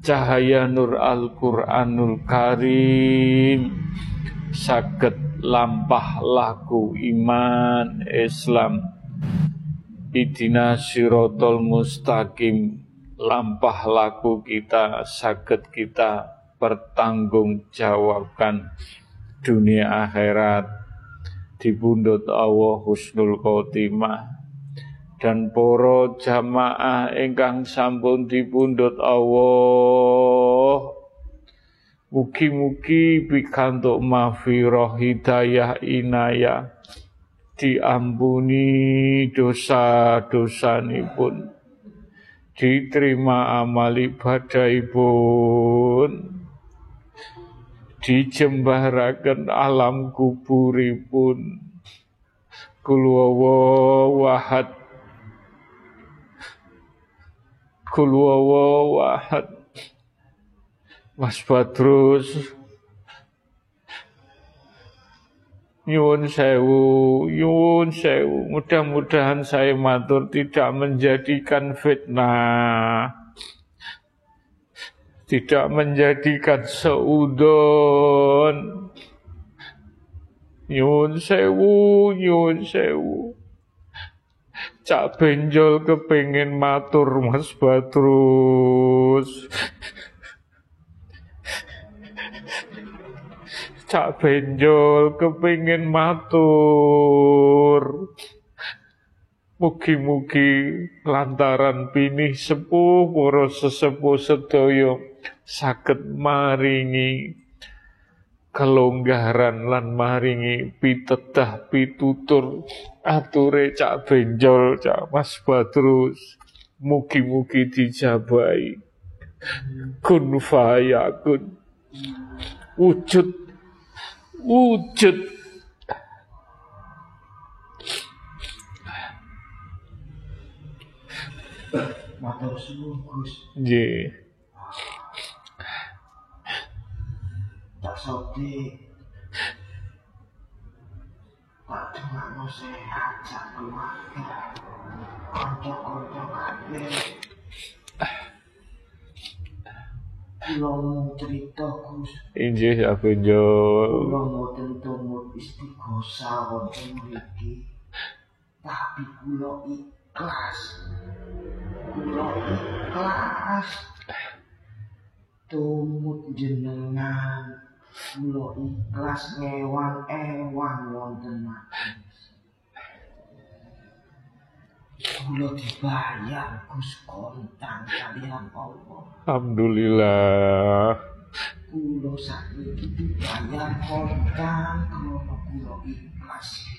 cahaya nur Al-Qur'anul Karim. Saged lampah laku iman Islam. Idina sirotol mustaqim. Lampah laku kita sakit kita pertanggungjawabkan dunia akhirat dibundut Allah husnul khotimah. Dan poro jamaah ingkang sampun dibundut Allah Mugi-mugi pikantuk mafiroh hidayah inayah diampuni dosa-dosa pun diterima amal ibadahipun dijembaraken alam kuburipun kulwawa wahad kulwawa wahad Mas Badrus Nyuwun sewu, nyuwun sewu. Mudah-mudahan saya matur tidak menjadikan fitnah. Tidak menjadikan seudon. Nyuwun sewu, nyuwun sewu. Cak benjol kepingin matur Mas Badrus. cak benjol kepingin matur Mugi-mugi lantaran pinih sepuh para sesepuh sedaya saged maringi kelonggaran lan maringi pitedah pitutur ature cak benjol cak Mas Badrus. Mugi-mugi dijabai kun fayakun wujud wujud Matur suwun Gus. Nggih. Tak sote. Tak dongakno sehat keluarga. Kanca-kanca kabeh Kula mung cerita Gus. Injih ya benjol. Kula mboten tumut istighosa wonten mriki. Tapi kula ikhlas. Kula ikhlas. Tumut jenengan. Kula ikhlas ngewang-ewang wonten mati. Kula dibayar Gus kontan kalian Allah. Alhamdulillah. Kula sakniki dibayar kontan krana kula ikhlas.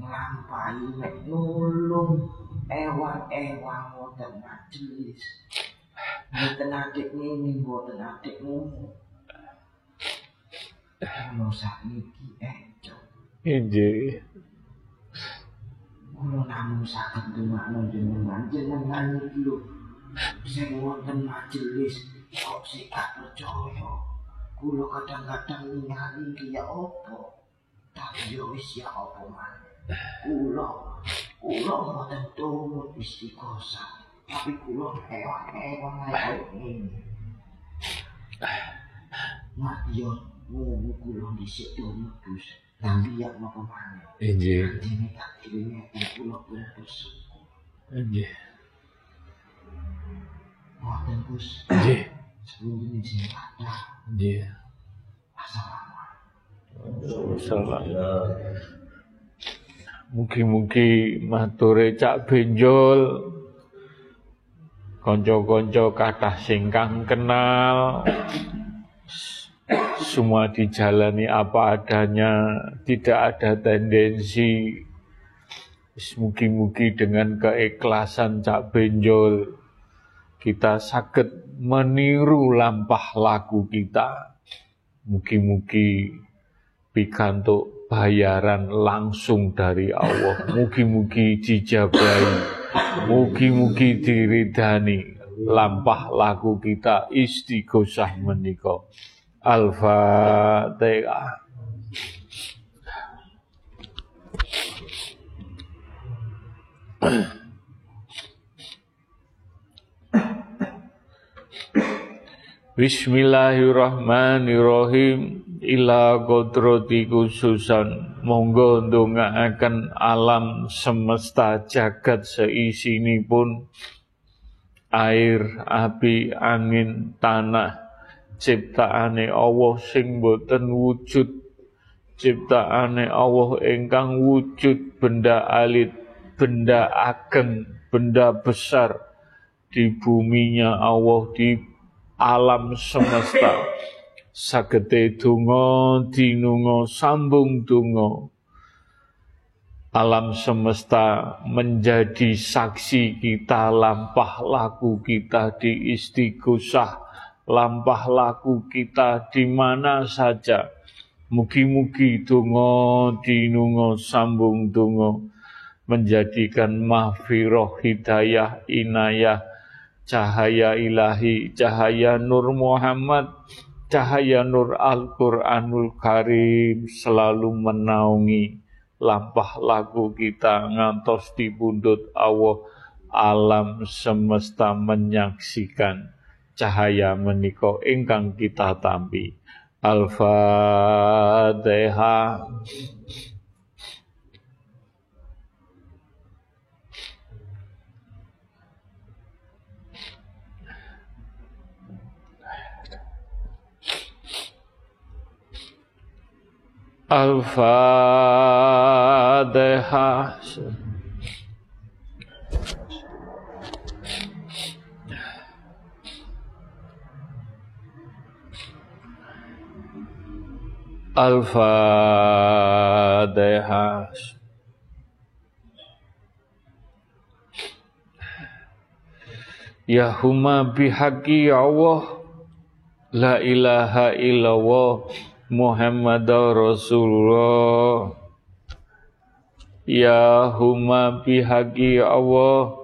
Nglampahi nek nulung ewang-ewang wonten majelis. Mboten adik ngene, mboten adik ngono. Kula sakniki eco. Injih. Kula namung saged ndongakno jenengan jenengan iki lho sing wonten majelis kok sik gak percaya. Kula kadang-kadang ningali ya apa? Tapi yo wis ya apa maneh. Kula kula mboten tumut istiqosa. Tapi kula hewan-hewan ngene. Mak yo ngono kula dhisik tumut Gus. Tapi ya apa maneh. Injih. Ini tak kirinya kula pun bersyukur. Injih. Wonten Gus. Sebelum ini sing assalamualaikum. Salam. Mugi-mugi mature cak benjol Konco-konco kathah singkang kenal semua dijalani apa adanya, tidak ada tendensi. Mugi-mugi dengan keikhlasan cak benjol kita sakit meniru lampah laku kita. Mugi-mugi pikantuk bayaran langsung dari Allah. Mugi-mugi dijabai. Mugi-mugi diridani lampah laku kita istighosah menika. Al-Fatihah. Bismillahirrahmanirrahim. ila kodrati khususan. Monggo ndongaaken alam semesta jagat pun air, api, angin, tanah. Ciptaane Allah sing boten wujud. Ciptaane Allah ingkang wujud benda alit benda ageng benda besar. Di buminya Allah di alam semesta. Sagete donga dinunga sambung donga. Alam semesta menjadi saksi kita lampah laku kita di istighosah lampah laku kita di mana saja. Mugi-mugi donga dinunga sambung donga menjadikan mahfirah hidayah inayah cahaya ilahi cahaya nur Muhammad cahaya nur Al-Quranul Karim selalu menaungi lampah lagu kita ngantos di bundut Allah. Alam semesta menyaksikan cahaya meniko ingkang kita tampi. Al-Fatihah Al-Fatihah. Al-Fatihah. Ya huma bihaqi ya Allah La ilaha illallah Muhammad Rasulullah. Ya huma bihaqi Allah.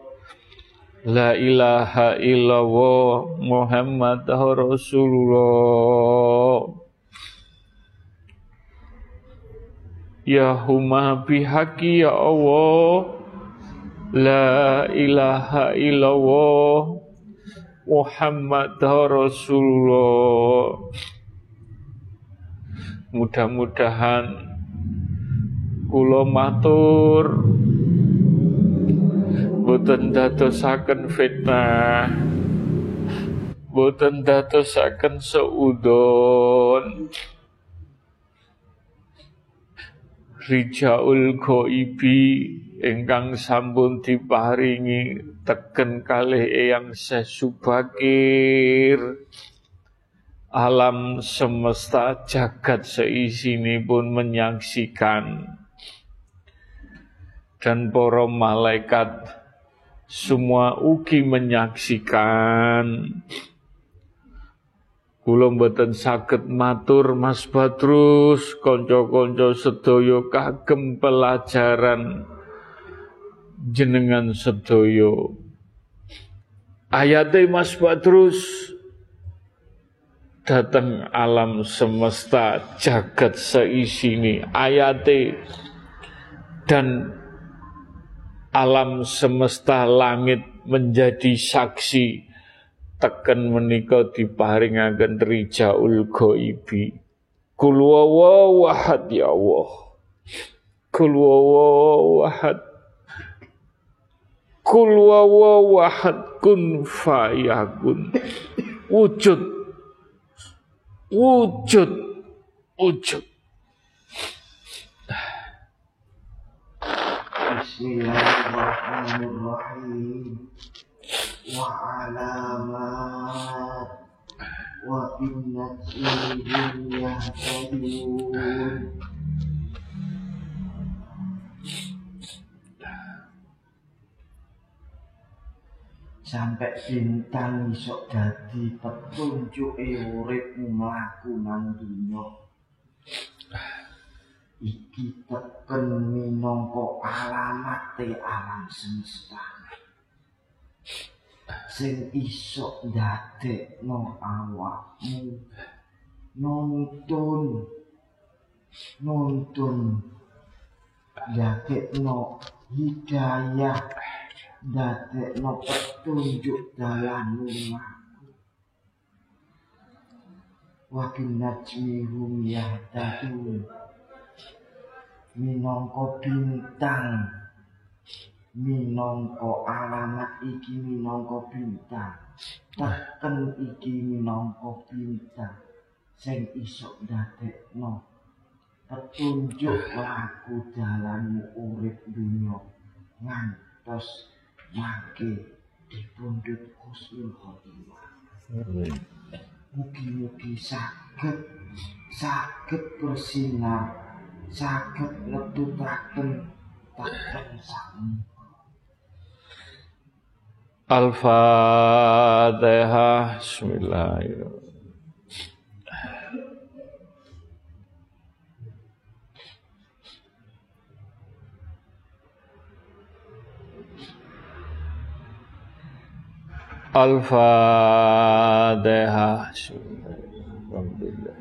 La ilaha illallah Muhammad Rasulullah. Ya huma bihaqi ya Allah. La ilaha illallah Muhammad Rasulullah Mudah-mudahan kula matur. Boten dadosaken fitnah. Boten dadosaken seudon. Rijaul Goibi ingkang sampun diparingi teken kalih eyang sesubakir alam semesta jagat seisi ini pun menyaksikan. Dan para malaikat semua ugi menyaksikan. Kula mboten saged matur Mas Badrus. Kanca-kanca sedaya kagem pelajaran jenengan sedaya. Ayate Mas Badrus datang alam semesta jagat seisi ini ayate dan alam semesta langit menjadi saksi. Teken menika diparingaken rijaul ghaibi kul wahad ya Allah. Kul wahad kul wahad kun fayakun. Wujud wujud. Wujud. Bismillahirrahmanirrahim. Wa alamat. Wa inna sampai bintang iso dadi petunjuke uripmu mlaku nang donya. Iki teken minangka alamate alam semesta. Sing iso ndadekno awakmu. Nuntun. Nuntun. Ndadekno hidayah dadekno petunjuk dalan lumaku wa bin najmi hum yahtadun minangka bintang. Minangka alamat iki minangka bintang. Teken iki minangka bintang. Sing iso ndadekno petunjuk laku dalanmu urip dunya ngantos mangke dipundhut husnul khotimah. Mugi-mugi saged saged bersinar saged letutaken taken sakmu Al-Fatihah Bismillahirrahmanirrahim Al-Fatihah Alhamdulillah.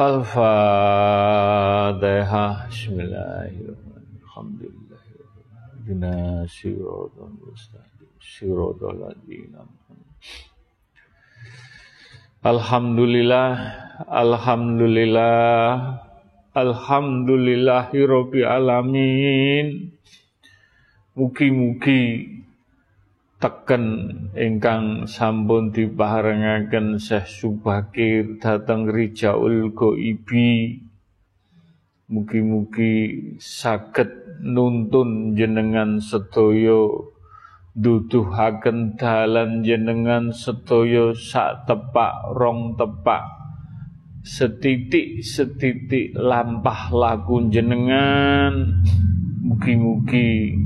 Al-Fatihah Bismillahirrahmanirrahim. Alhamdulillah. Bina siratul mustaqim Siratul ladina Alhamdulillah Alhamdulillah Alhamdulillahi alamin. Mugi-mugi teken ingkang sampun diparengaken Syekh Subakir dhateng Rijaul Goibi mugi-mugi saged nuntun jenengan sedaya duduhaken dalan jenengan sedaya sak tepak rong tepak. Setitik setitik lampah laku jenengan. Mugi-mugi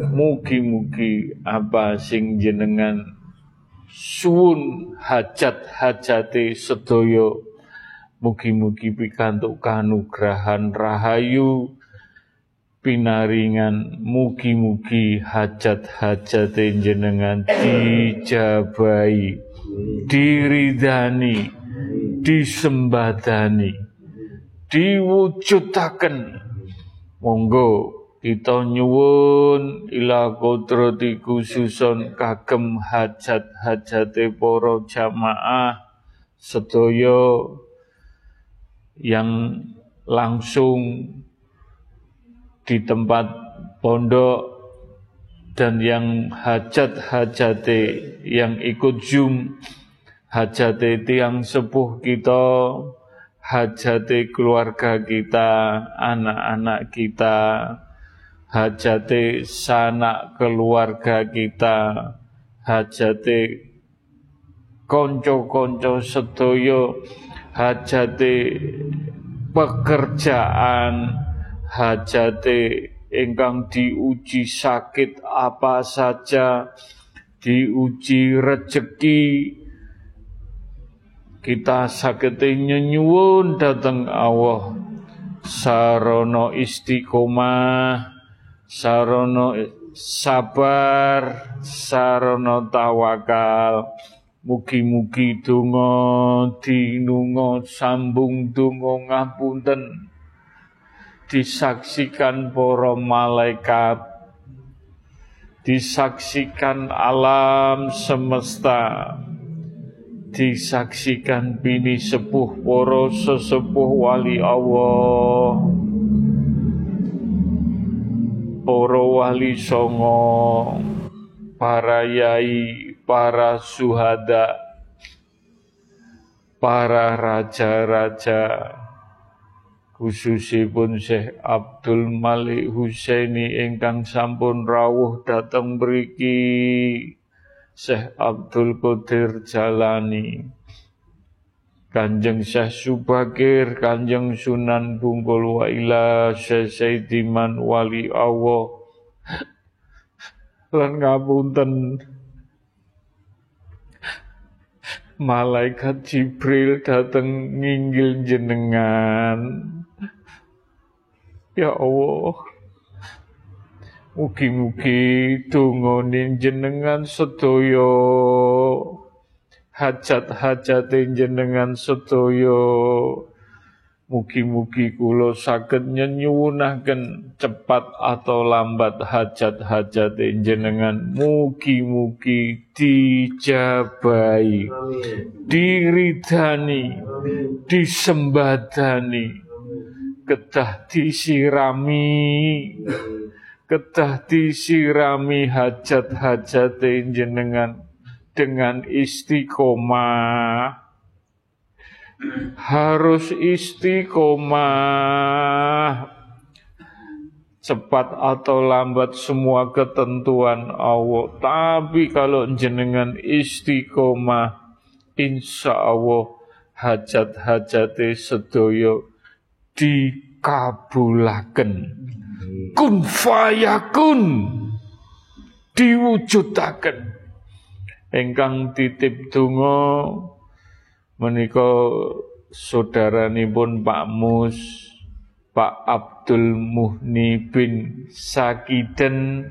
Mugi-mugi apa sing jenengan suwun hajat-hajate sedaya. Mugi-mugi pikantuk kanugrahan rahayu pinaringan mugi-mugi hajat-hajate jenengan dijabai diridani disembadani diwujudaken. Monggo kita nyuwun ila kodrati khususon kagem hajat-hajate para jamaah sedaya yang langsung di tempat pondok dan yang hajat-hajate yang ikut Zoom hajate tiang sepuh kita hajate keluarga kita anak-anak kita hajate sanak keluarga kita, hajate konco-konco sedoyo, hajate pekerjaan, hajate ingkang diuji sakit apa saja, diuji rezeki, kita sakit nyenyuwun datang Allah. Sarono istiqomah sarono sabar, sarono tawakal. Mugi-mugi donga dinunga sambung donga ngapunten disaksikan para malaikat disaksikan alam semesta disaksikan bini sepuh para sesepuh wali Allah para wali songo, para yai, para suhada, para raja-raja, khususipun Syekh Abdul Malik Husaini ingkang sampun rawuh dateng mriki Syekh Abdul Qadir Jalani Kanjeng Syekh Subakir, Kanjeng Sunan Bungkul wa ila Syekh Saidiman wali Allah. Lan ngapunten Malaikat Jibril dateng nginggil jenengan. Ya Allah. Mugi-mugi dongonin jenengan sedaya hajat-hajat jenengan sedaya Mugi-mugi kula saged nyenyuwunaken cepat atau lambat hajat-hajat jenengan. Mugi-mugi dijabai, diridani, disembadani, kedah disirami, kedah disirami hajat-hajat jenengan dengan istiqomah. Harus istiqomah. Cepat atau lambat semua ketentuan Allah. Tapi kalau jenengan istiqomah insya Allah hajat-hajat sedoyo dikabulaken. Kun fayakun diwujudaken. Engkang titip dungo menika pun Pak Mus Pak Abdul Muhni bin Sakiden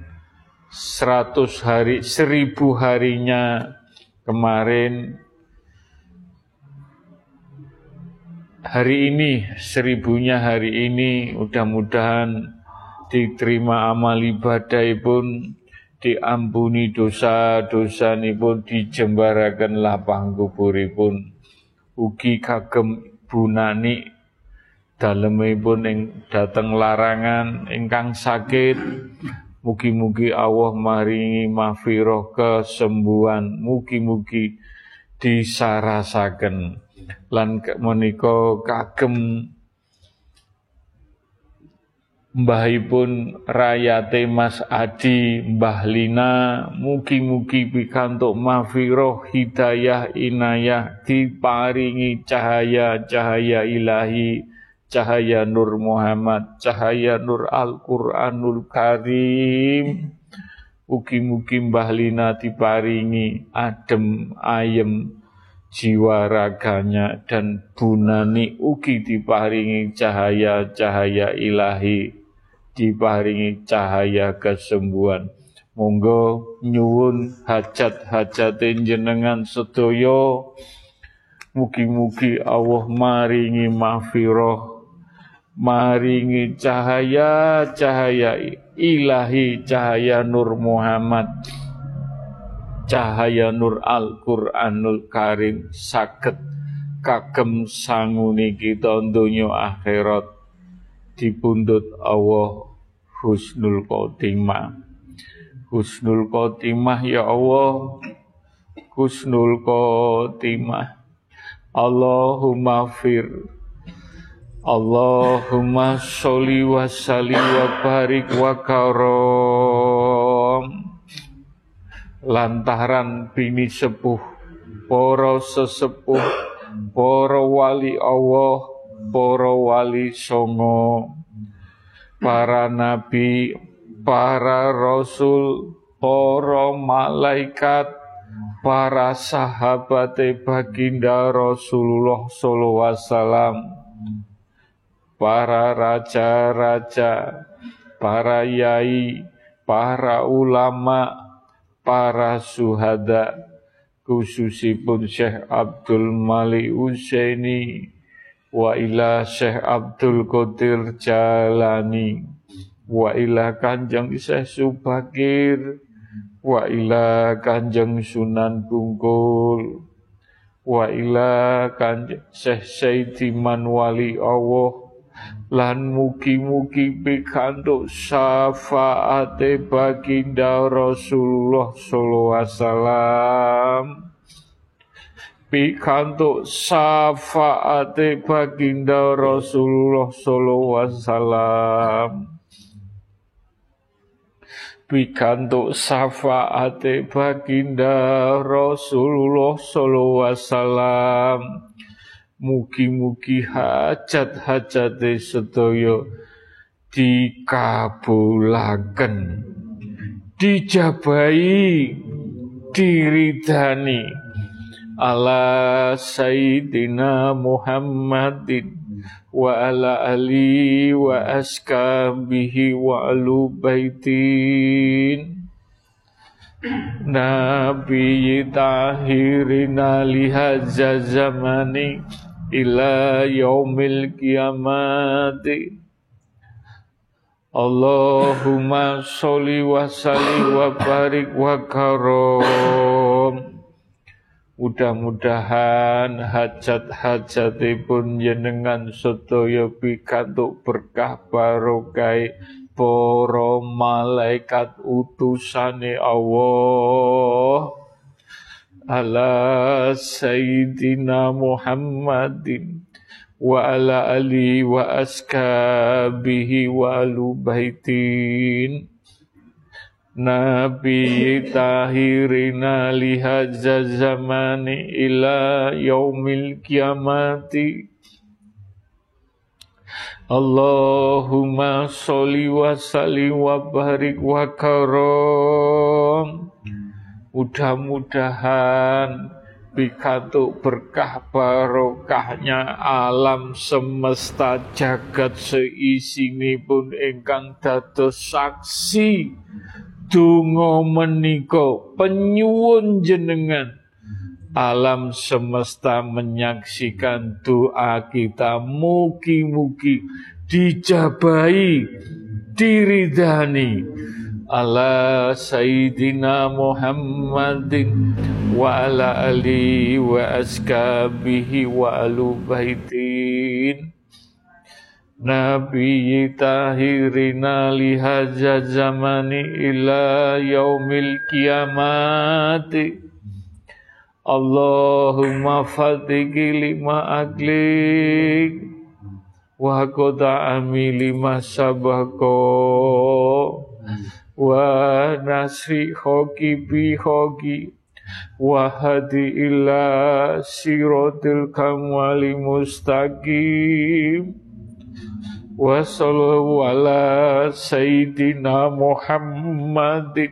100 hari seribu harinya kemarin hari ini seribunya hari ini mudah-mudahan diterima amal ibadah pun diampuni dosa-dosa pun dijembarakan lapang kuburipun ugi kagem bunani dalemipun ing dateng larangan ingkang sakit. Mugi-mugi Allah maringi mahfirah kesembuhan. Mugi-mugi disarasaken lan menika kagem Mbahipun rayate Mas Adi, Mbah Lina, mugi-mugi pikantuk mafiroh hidayah inayah diparingi cahaya-cahaya ilahi, cahaya Nur Muhammad, cahaya Nur Al-Qur'anul Karim. Mugi-mugi Mbah Lina diparingi adem ayem jiwa raganya dan bunani ugi diparingi cahaya-cahaya ilahi diparingi cahaya kesembuhan. Monggo nyuwun hajat-hajat jenengan sedaya mugi-mugi Allah maringi mahfirah maringi cahaya-cahaya ilahi cahaya Nur Muhammad cahaya Nur Al-Qur'anul Karim saged kagem sanguni kita donya akhirat dipundhut Allah husnul khotimah. Husnul khotimah ya Allah. Husnul khotimah. Allahumma fir Allahumma sholli wa salli wa barik wa karom lantaran bini sepuh para sesepuh para wali Allah para wali songo, para nabi, para rasul, para malaikat, para sahabat baginda Rasulullah sallallahu alaihi wasallam, para raja-raja, para yai, para ulama, para suhada, khususipun Syekh Abdul Malik Usaini, wa ila Syekh Abdul Qadir Jalani wa ila Kanjeng Syekh Subakir wa ila Kanjeng Sunan Bungkul wa ila Kanjeng Syekh Saidiman Wali Allah lan mugi-mugi pikantuk syafaate baginda Rasulullah sallallahu alaihi wasallam. Pikantuk syafaate baginda Rasulullah sallallahu alaihi wasallam. Pikantuk syafaate baginda Rasulullah sallallahu alaihi wasallam mugi-mugi hajat-hajate sedaya dikabulaken dijabai diridani ala sayyidina Muhammadin wa ala ali wa askabihi wa alu baitin. Nabi tahirina lihazza zamani ila yaumil kiamati Allahumma sholli wa salli wa barik wa karom. Mudah-mudahan hajat-hajatipun jenengan sedaya pikantuk berkah barokai para malaikat utusane Allah ala sayyidina Muhammadin wa ala ali wa askabihi wa alu baitin Nabi tahirina lihaza zamani ila kiamati Allahumma sholli wa sallim wa barik wa karom Mudah-mudahan pikantuk berkah barokahnya alam semesta jagat seisini pun engkang dados saksi. Dungo meniko penyuwun jenengan. Alam semesta menyaksikan doa kita mugi-mugi dijabai diridani ala sayyidina Muhammadin wa ala ali wa askabihi wa alu baitin Nabi tahirina lihaja zamani ila yaumil kiamati Allahumma fatigi lima aglik wa kota ami lima sabako wa nasri hoki bi hoki wa hadi ila sirotil kamwali mustaqim. Wa sallallahu ala sayyidina Muhammadin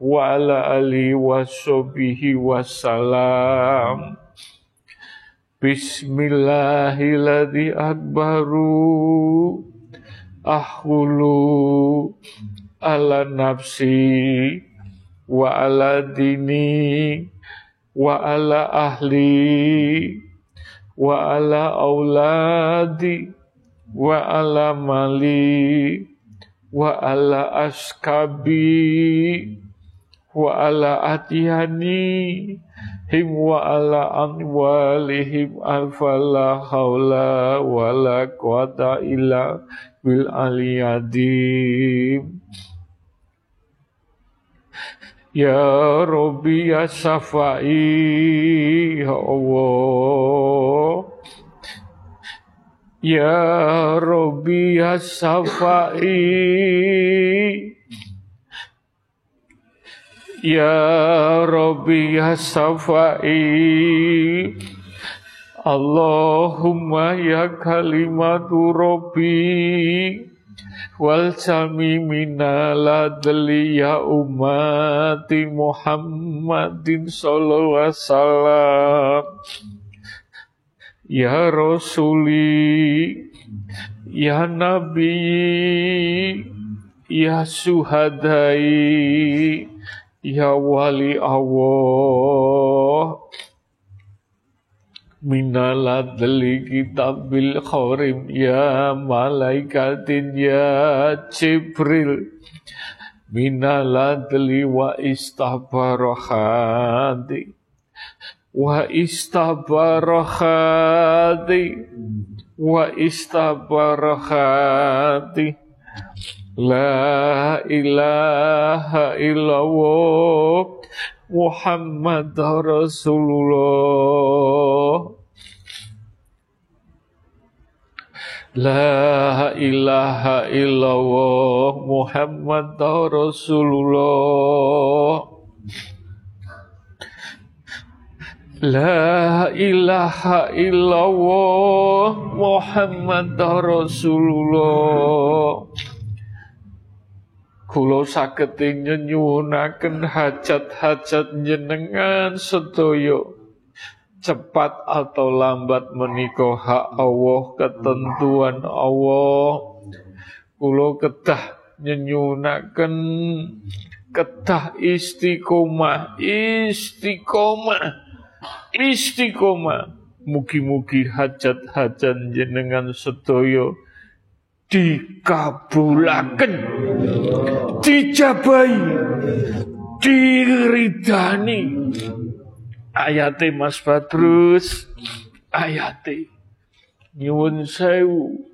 wa ala ali wa sahbihi salam. Bismillahilladzi akbaru ahulu ala nafsi wa ala dini wa ala ahli wa ala auladi wa ala mali wa ala askabi wa ala atiyani him wa ala anwalihim alfala haula wa la quwata illa bil aliyadim Ya Rabbi ya Safai Ya Allah. Ya Rabbi ya Safai Ya Rabbi ya Safai Allahumma ya kalimatu Rabbi wal jami minaladli ya ummati Muhammadin sallallahu wasallam. Ya Rasuli, Ya Nabi, Ya Suhadai, Ya Wali Allah, Minaladli kitabil khorim, Ya Malaikatin, Ya Jibril, Minaladli wa istabarohati, wa istabarakhati wa istabarakhati la ilaha illallah Muhammad Rasulullah La ilaha illallah Muhammad Rasulullah. La ilaha illallah Muhammad Rasulullah. Kulo saged nyuwunaken hajat-hajat jenengan sedoyo cepat atau lambat menika hak Allah ketentuan Allah. Kulo kedah nyenyunaken kedah istiqomah. Istiqomah. Istiqomah. Mugi-mugi hajat-hajat jenengan sedoyo dikabulaken, dijabai, diridani. Ayate Mas Badrus, ayate. Nyuwun sewu.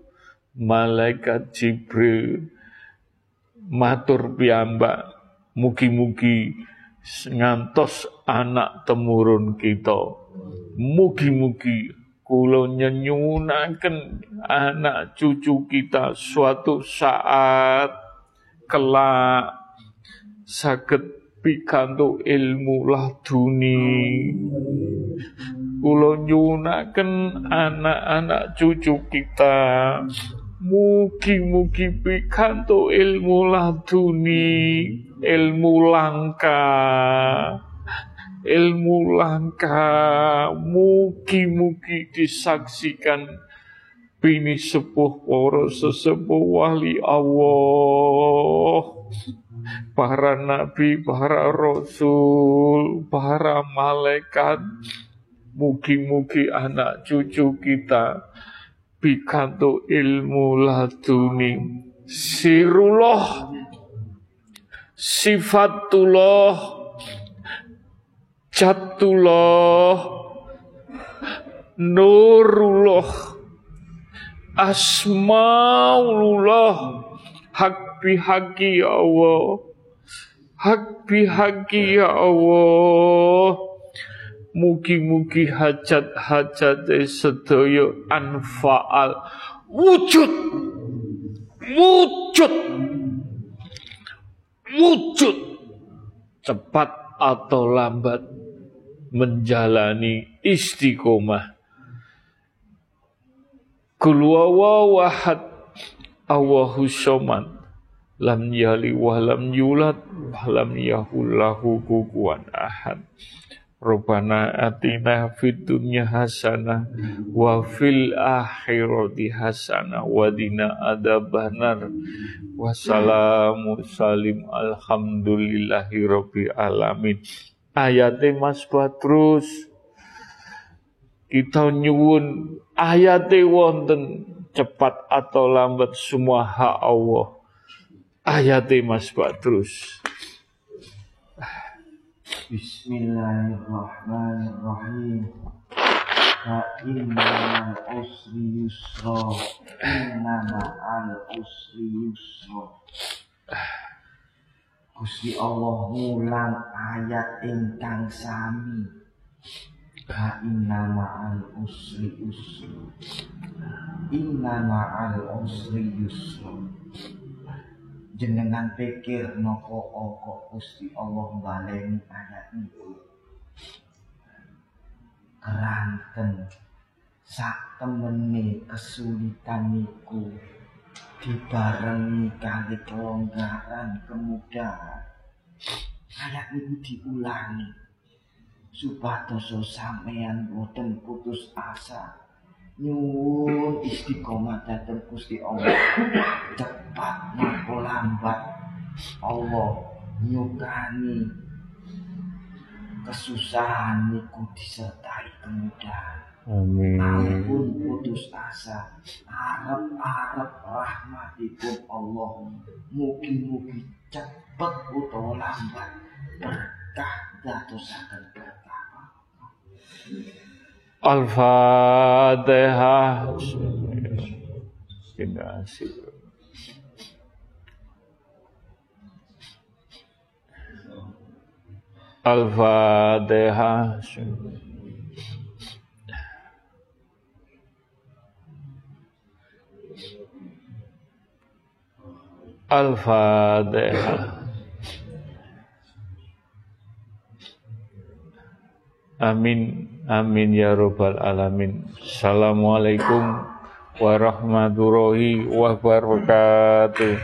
Malaikat Jibril. Matur piyambak. Mugi-mugi ngantos anak temurun kita. Mugi-mugi kula nyenyunaken anak cucu kita suatu saat kelak. Saged pikantuk ilmu laduni kula nyunaken anak-anak cucu kita. Mugi-mugi pikantuk ilmu laduni ilmu langka. Ilmu langka. Mugi-mugi disaksikan. Bini sepuh para sesepuh wali Allah para nabi, para rasul, para malaikat mugi-mugi anak cucu kita bikantu ilmu laduni. Sirullah sifatullah Jatullah Nurullah Asmaulullah Hak bihaki ya Allah. Hak bihaki ya Allah. Mugi-mugi hajat-hajat sedaya anfaal. Wujud. Wujud. Wujud. Cepat atau lambat menjalani istiqomah. Kulwawa wahad Allahu somad lam yali wa lam yulad wa lam yahullahu kukuan ahad. Rabbana atina fid dunya hasanah wa fil akhirati hasanah wa dina adzabannar. Wassalamu salim alhamdulillahi rabbil alamin ayate Mas Badrus kita nyuwun ayate wonten cepat atau lambat semua hak Allah ayate Mas Badrus Bismillahirrahmanirrahim. Fa inna usri yusra Inna ma'al usri yusra. Gusti Allah mulang ayat ingkang sami. Ka inna ma'al usri usri Inna ma'al usri yusra Jenengan pikir nopo oko Gusti Allah baleni ayat itu Keranten sak temene kesulitan niku dibarengi kali kelonggaran kemudahan. Ayat itu diulangi. Supados sampeyan boten putus asa nyuwun istiqomah dateng Gusti Allah cepat maupun lambat Allah nyukani kesusahan niku disertai kemudahan Amin. Ampun putus asa, arep-arep rahmatipun Allah. Mugi-mugi cepet utawa lambat berkah dadosaken berkah. Al-Fatihah. Terima kasih. Al-Fatihah. Amin ya robbal alamin. Assalamualaikum warahmatullahi wabarakatuh.